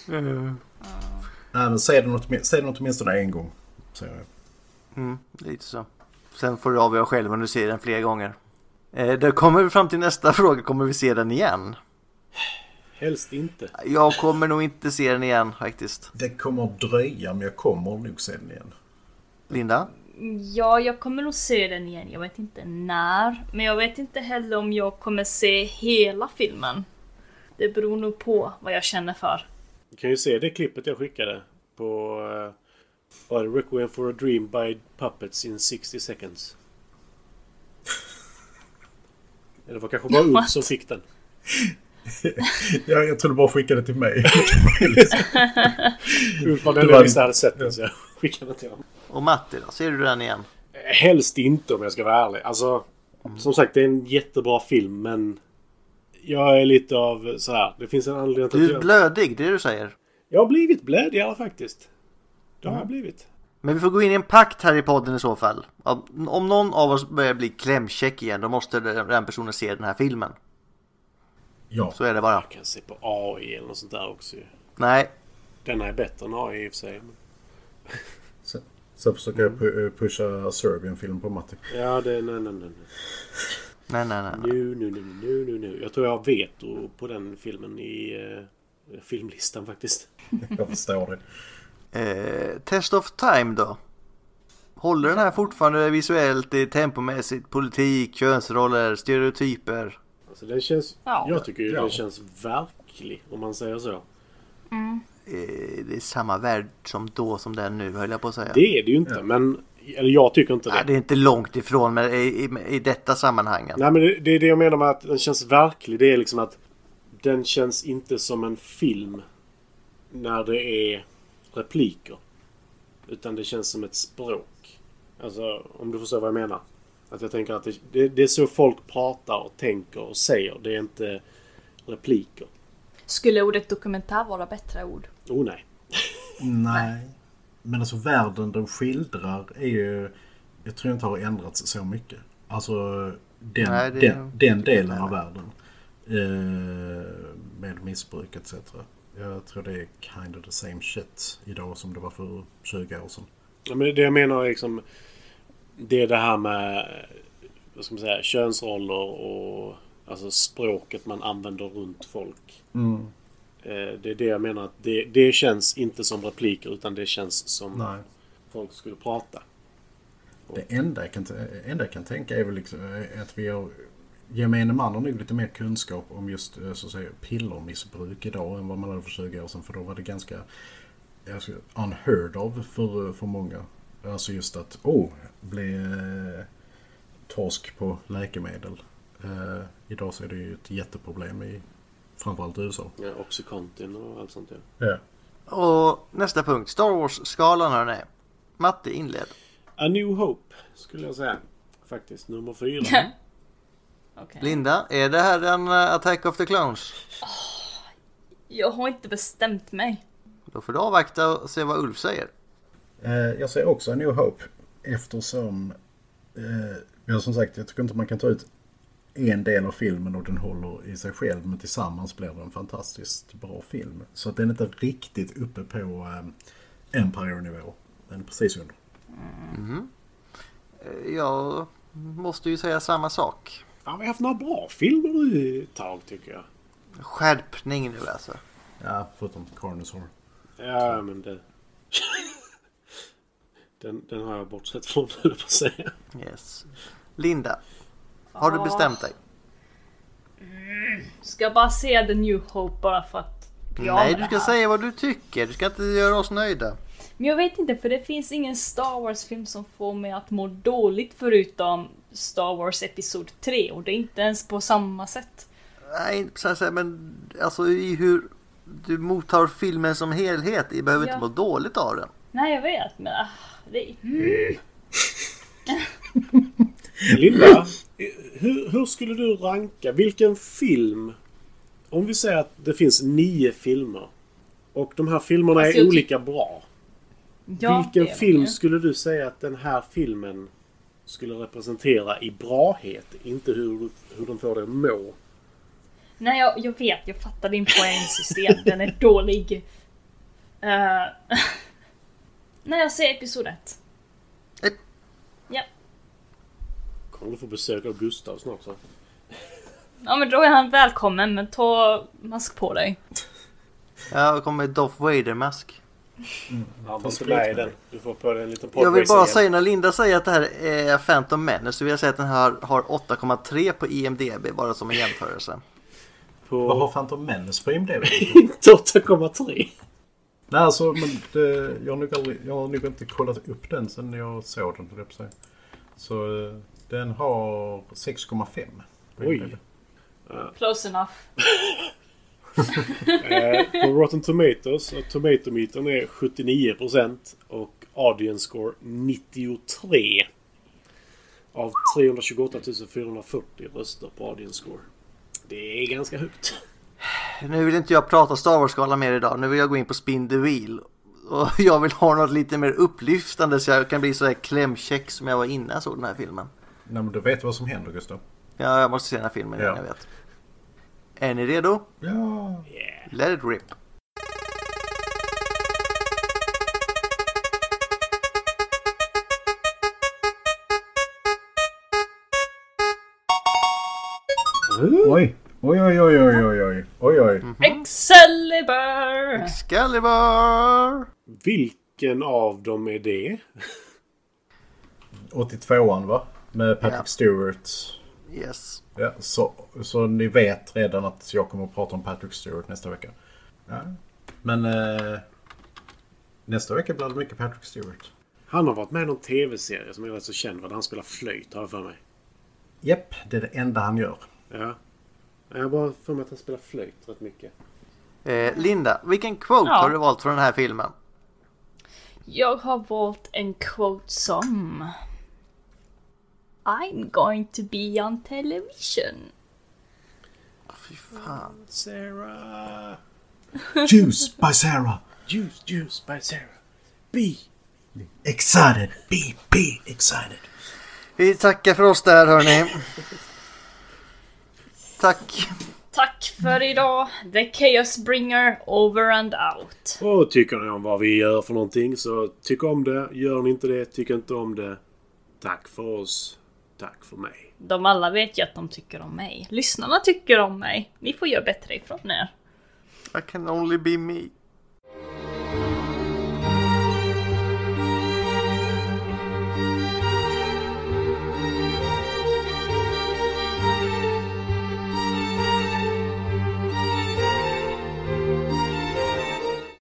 [laughs] Nej men säg det, något, säg det något åtminstone en gång. Säger jag. Mm, lite så. Sen får du avgöra själv om du ser den fler gånger. Eh, då kommer vi fram till nästa [laughs] fråga. Kommer vi se den igen? Helst inte. Jag kommer nog inte se den igen faktiskt. Det kommer att dröja men jag kommer nog se den igen. Linda? Ja, jag kommer nog se den igen. Jag vet inte när. Men jag vet inte heller om jag kommer se hela filmen. Det beror nog på vad jag känner för. Du kan ju se det klippet jag skickade på... Uh, Requiem for a Dream by Puppets in 60 seconds? Eller det var kanske bara Ulf som fick den. [laughs] jag, jag tror du bara skickade till mig. [laughs] Ulf var den enda visste hade sett den så jag skickade till honom. Och Matti då? Ser du den igen? Helst inte om jag ska vara ärlig. Alltså, som sagt det är en jättebra film men... Jag är lite av så här. Det finns en anledning till Du att är blödig, det är det du säger. Jag har blivit blödigare faktiskt. Det har jag blivit. Men vi får gå in i en pakt här i podden i så fall. Om någon av oss börjar bli klämkäck igen då måste den personen se den här filmen. ja, Så är det bara. Jag kan se på AI eller något sånt där också ju. Nej, Denna är bättre än AI i och för sig. Men... sen, sen försöker jag pu- pusha Serbian-film på Matti. Ja, det... Nej, nej, nej. nej. nej, nej, nej. nej. Nu, nu, nu, nu, nu, nu. Jag tror jag har veto på den filmen i eh, filmlistan faktiskt. Jag förstår det. Eh, Test of Time då? Håller den här fortfarande visuellt, i tempomässigt, politik, könsroller, stereotyper? Alltså den känns... Ja. Jag tycker ju Ja. den känns verklig, om man säger så. Eh, Det är samma värld som då som den nu höll jag på att säga. Det är det ju inte, men... Eller jag tycker inte det. Nej, det är inte långt ifrån men i, i, i detta sammanhanget. Nej men det, det är det jag menar med att den känns verklig. Det är liksom att den känns inte som en film när det är repliker. Utan det känns som ett språk. Alltså om du förstår vad jag menar. Att jag tänker att det, det, det är så folk pratar och tänker och säger. Det är inte repliker. Skulle ordet dokumentär vara bättre ord? Oh nej. Nej. Men alltså världen den skildrar är ju... Jag tror inte har ändrats så mycket. Alltså den, Nej, den, den delen av världen. Eh, med missbruk etc. Jag tror det är kind of the same shit idag som det var för 20 år sedan. Ja, men det jag menar är liksom... Det är det här med... Vad ska man säga? Könsroller och... Alltså språket man använder runt folk. Mm. Eh, Det är det jag menar att det, det känns inte som repliker utan det känns som Nej. folk skulle prata. Det enda jag, kan, enda jag kan tänka är väl liksom eh, att vi har... Gemene man har nog lite mer kunskap om just eh, så att säga, pillermissbruk idag än vad man hade för 20 år sedan. För då var det ganska alltså, unheard of för, för många. Alltså just att, oh, bli eh, torsk på läkemedel. Eh, idag så är det ju ett jätteproblem i framförallt USA. Ja, Oxycontin och allt sånt ja. Ja. Och nästa punkt, Star Wars-skalan hörni. Matte inled. A New Hope skulle jag säga. Faktiskt nummer fyra. Okej. Linda, är det här en eh, Attack of the Clones? Jag har inte bestämt mig. Då får du avvakta och se vad Ulf säger. Eh, jag säger också New Hope eftersom eh, ja, som sagt jag tycker inte man kan ta ut en del av filmen och den håller i sig själv men tillsammans blir det en fantastiskt bra film. Så att den är inte riktigt uppe på eh, Empire-nivå. Den är precis under. Eh, Jag måste ju säga samma sak. Fan, vi har haft några bra filmer nu ett tag tycker jag. Skärpning nu alltså. Ja, förutom Carnosaur. Ja, men det... [laughs] den, den har jag bortsett från, höll på att säga. Yes. Linda, har du bestämt dig? Ska jag bara se The New Hope bara för att bli av Nej, med du det ska här? säga vad du tycker. Du ska inte göra oss nöjda. Men jag vet inte för det finns ingen Star Wars-film som får mig att må dåligt förutom Star Wars Episod 3 och det är inte ens på samma sätt. Nej, inte så här, men alltså i hur du mottar filmen som helhet. Du behöver Ja. inte må dåligt av den. Nej jag vet men ah, det... Mm. [laughs] Linda, hur, hur skulle du ranka? Vilken film... Om vi säger att det finns nio filmer. Och de här filmerna Alltså, är olika bra. Ja, Vilken film skulle du säga att den här filmen skulle representera i brahet? Inte hur, hur de får dig att må. Nej jag, jag vet, jag fattar din poängsystem. Den är dålig. Uh, [laughs] Nej jag säger Episod 1. Ett. Ja. Kommer du få besök av Gustav snart så. Ja men då är han välkommen men ta mask på dig. Jag kommer med Darth Vader-mask. Han var inte med i den. Du får på dig en liten Jag vill bara säga när Linda säger att det här är Phantom Menace så vill jag säga att den här har 8,3 på IMDB bara som en jämförelse. Vad har På Phantom Menace på IMDb? [laughs] inte 8,3. Nej alltså, men det, jag, har nog aldrig, jag har nog inte kollat upp den sen jag såg den. på att säga. Så eh, den har 6,5. på Oj. IMDb. Close enough. [laughs] Eh, på Rotten Tomatoes, och Tomatometern är 79% och Audience Score 93. Av 328 440 röster på Audience Score. Det är ganska högt. Nu vill inte jag prata Star Wars-skala mer idag. Nu vill jag gå in på Spin the Wheel. Och [laughs] jag vill ha något lite mer upplyftande så jag kan bli så här klämkäck som jag var innan jag såg den här filmen. Nej men du vet vad som händer Gustav? Ja, jag måste se den här filmen innan Ja. jag vet. Är ni redo? Ja. Let it rip. Oj. Oj, oj, oj, oj, oj, oj, oj, oj. Excalibur! Excalibur! Vilken av dem är det? 82an va? Med Patrick Ja. Stewart. Yes. Ja, så, så ni vet redan att jag kommer att prata om Patrick Stewart nästa vecka. Ja. Men eh, nästa vecka blir det mycket Patrick Stewart. Han har varit med i någon tv-serie som är rätt så känd. Där han spelar flöjt har jag för mig. Japp, det är det enda han gör. Ja. Jag har bara för mig att han spelar flöjt rätt mycket. Eh, Linda, vilken quote Ja. har du valt för den här filmen? Jag har valt en quote som I'm going to be on television. Fy fan. Sarah! Juice by Sarah. Juice, juice by Sarah. B. Excited. Be, be excited. Vi tackar för oss där hörni. Tack. Tack för idag. The Chaos Bringer over and out. Och tycker ni om vad vi gör för någonting så tyck om det. Gör ni inte det, tycker inte om det. Tack för oss. Tack för mig. De alla vet ju att de tycker om mig. Lyssnarna tycker om mig. Ni får göra bättre ifrån er. I can only be me.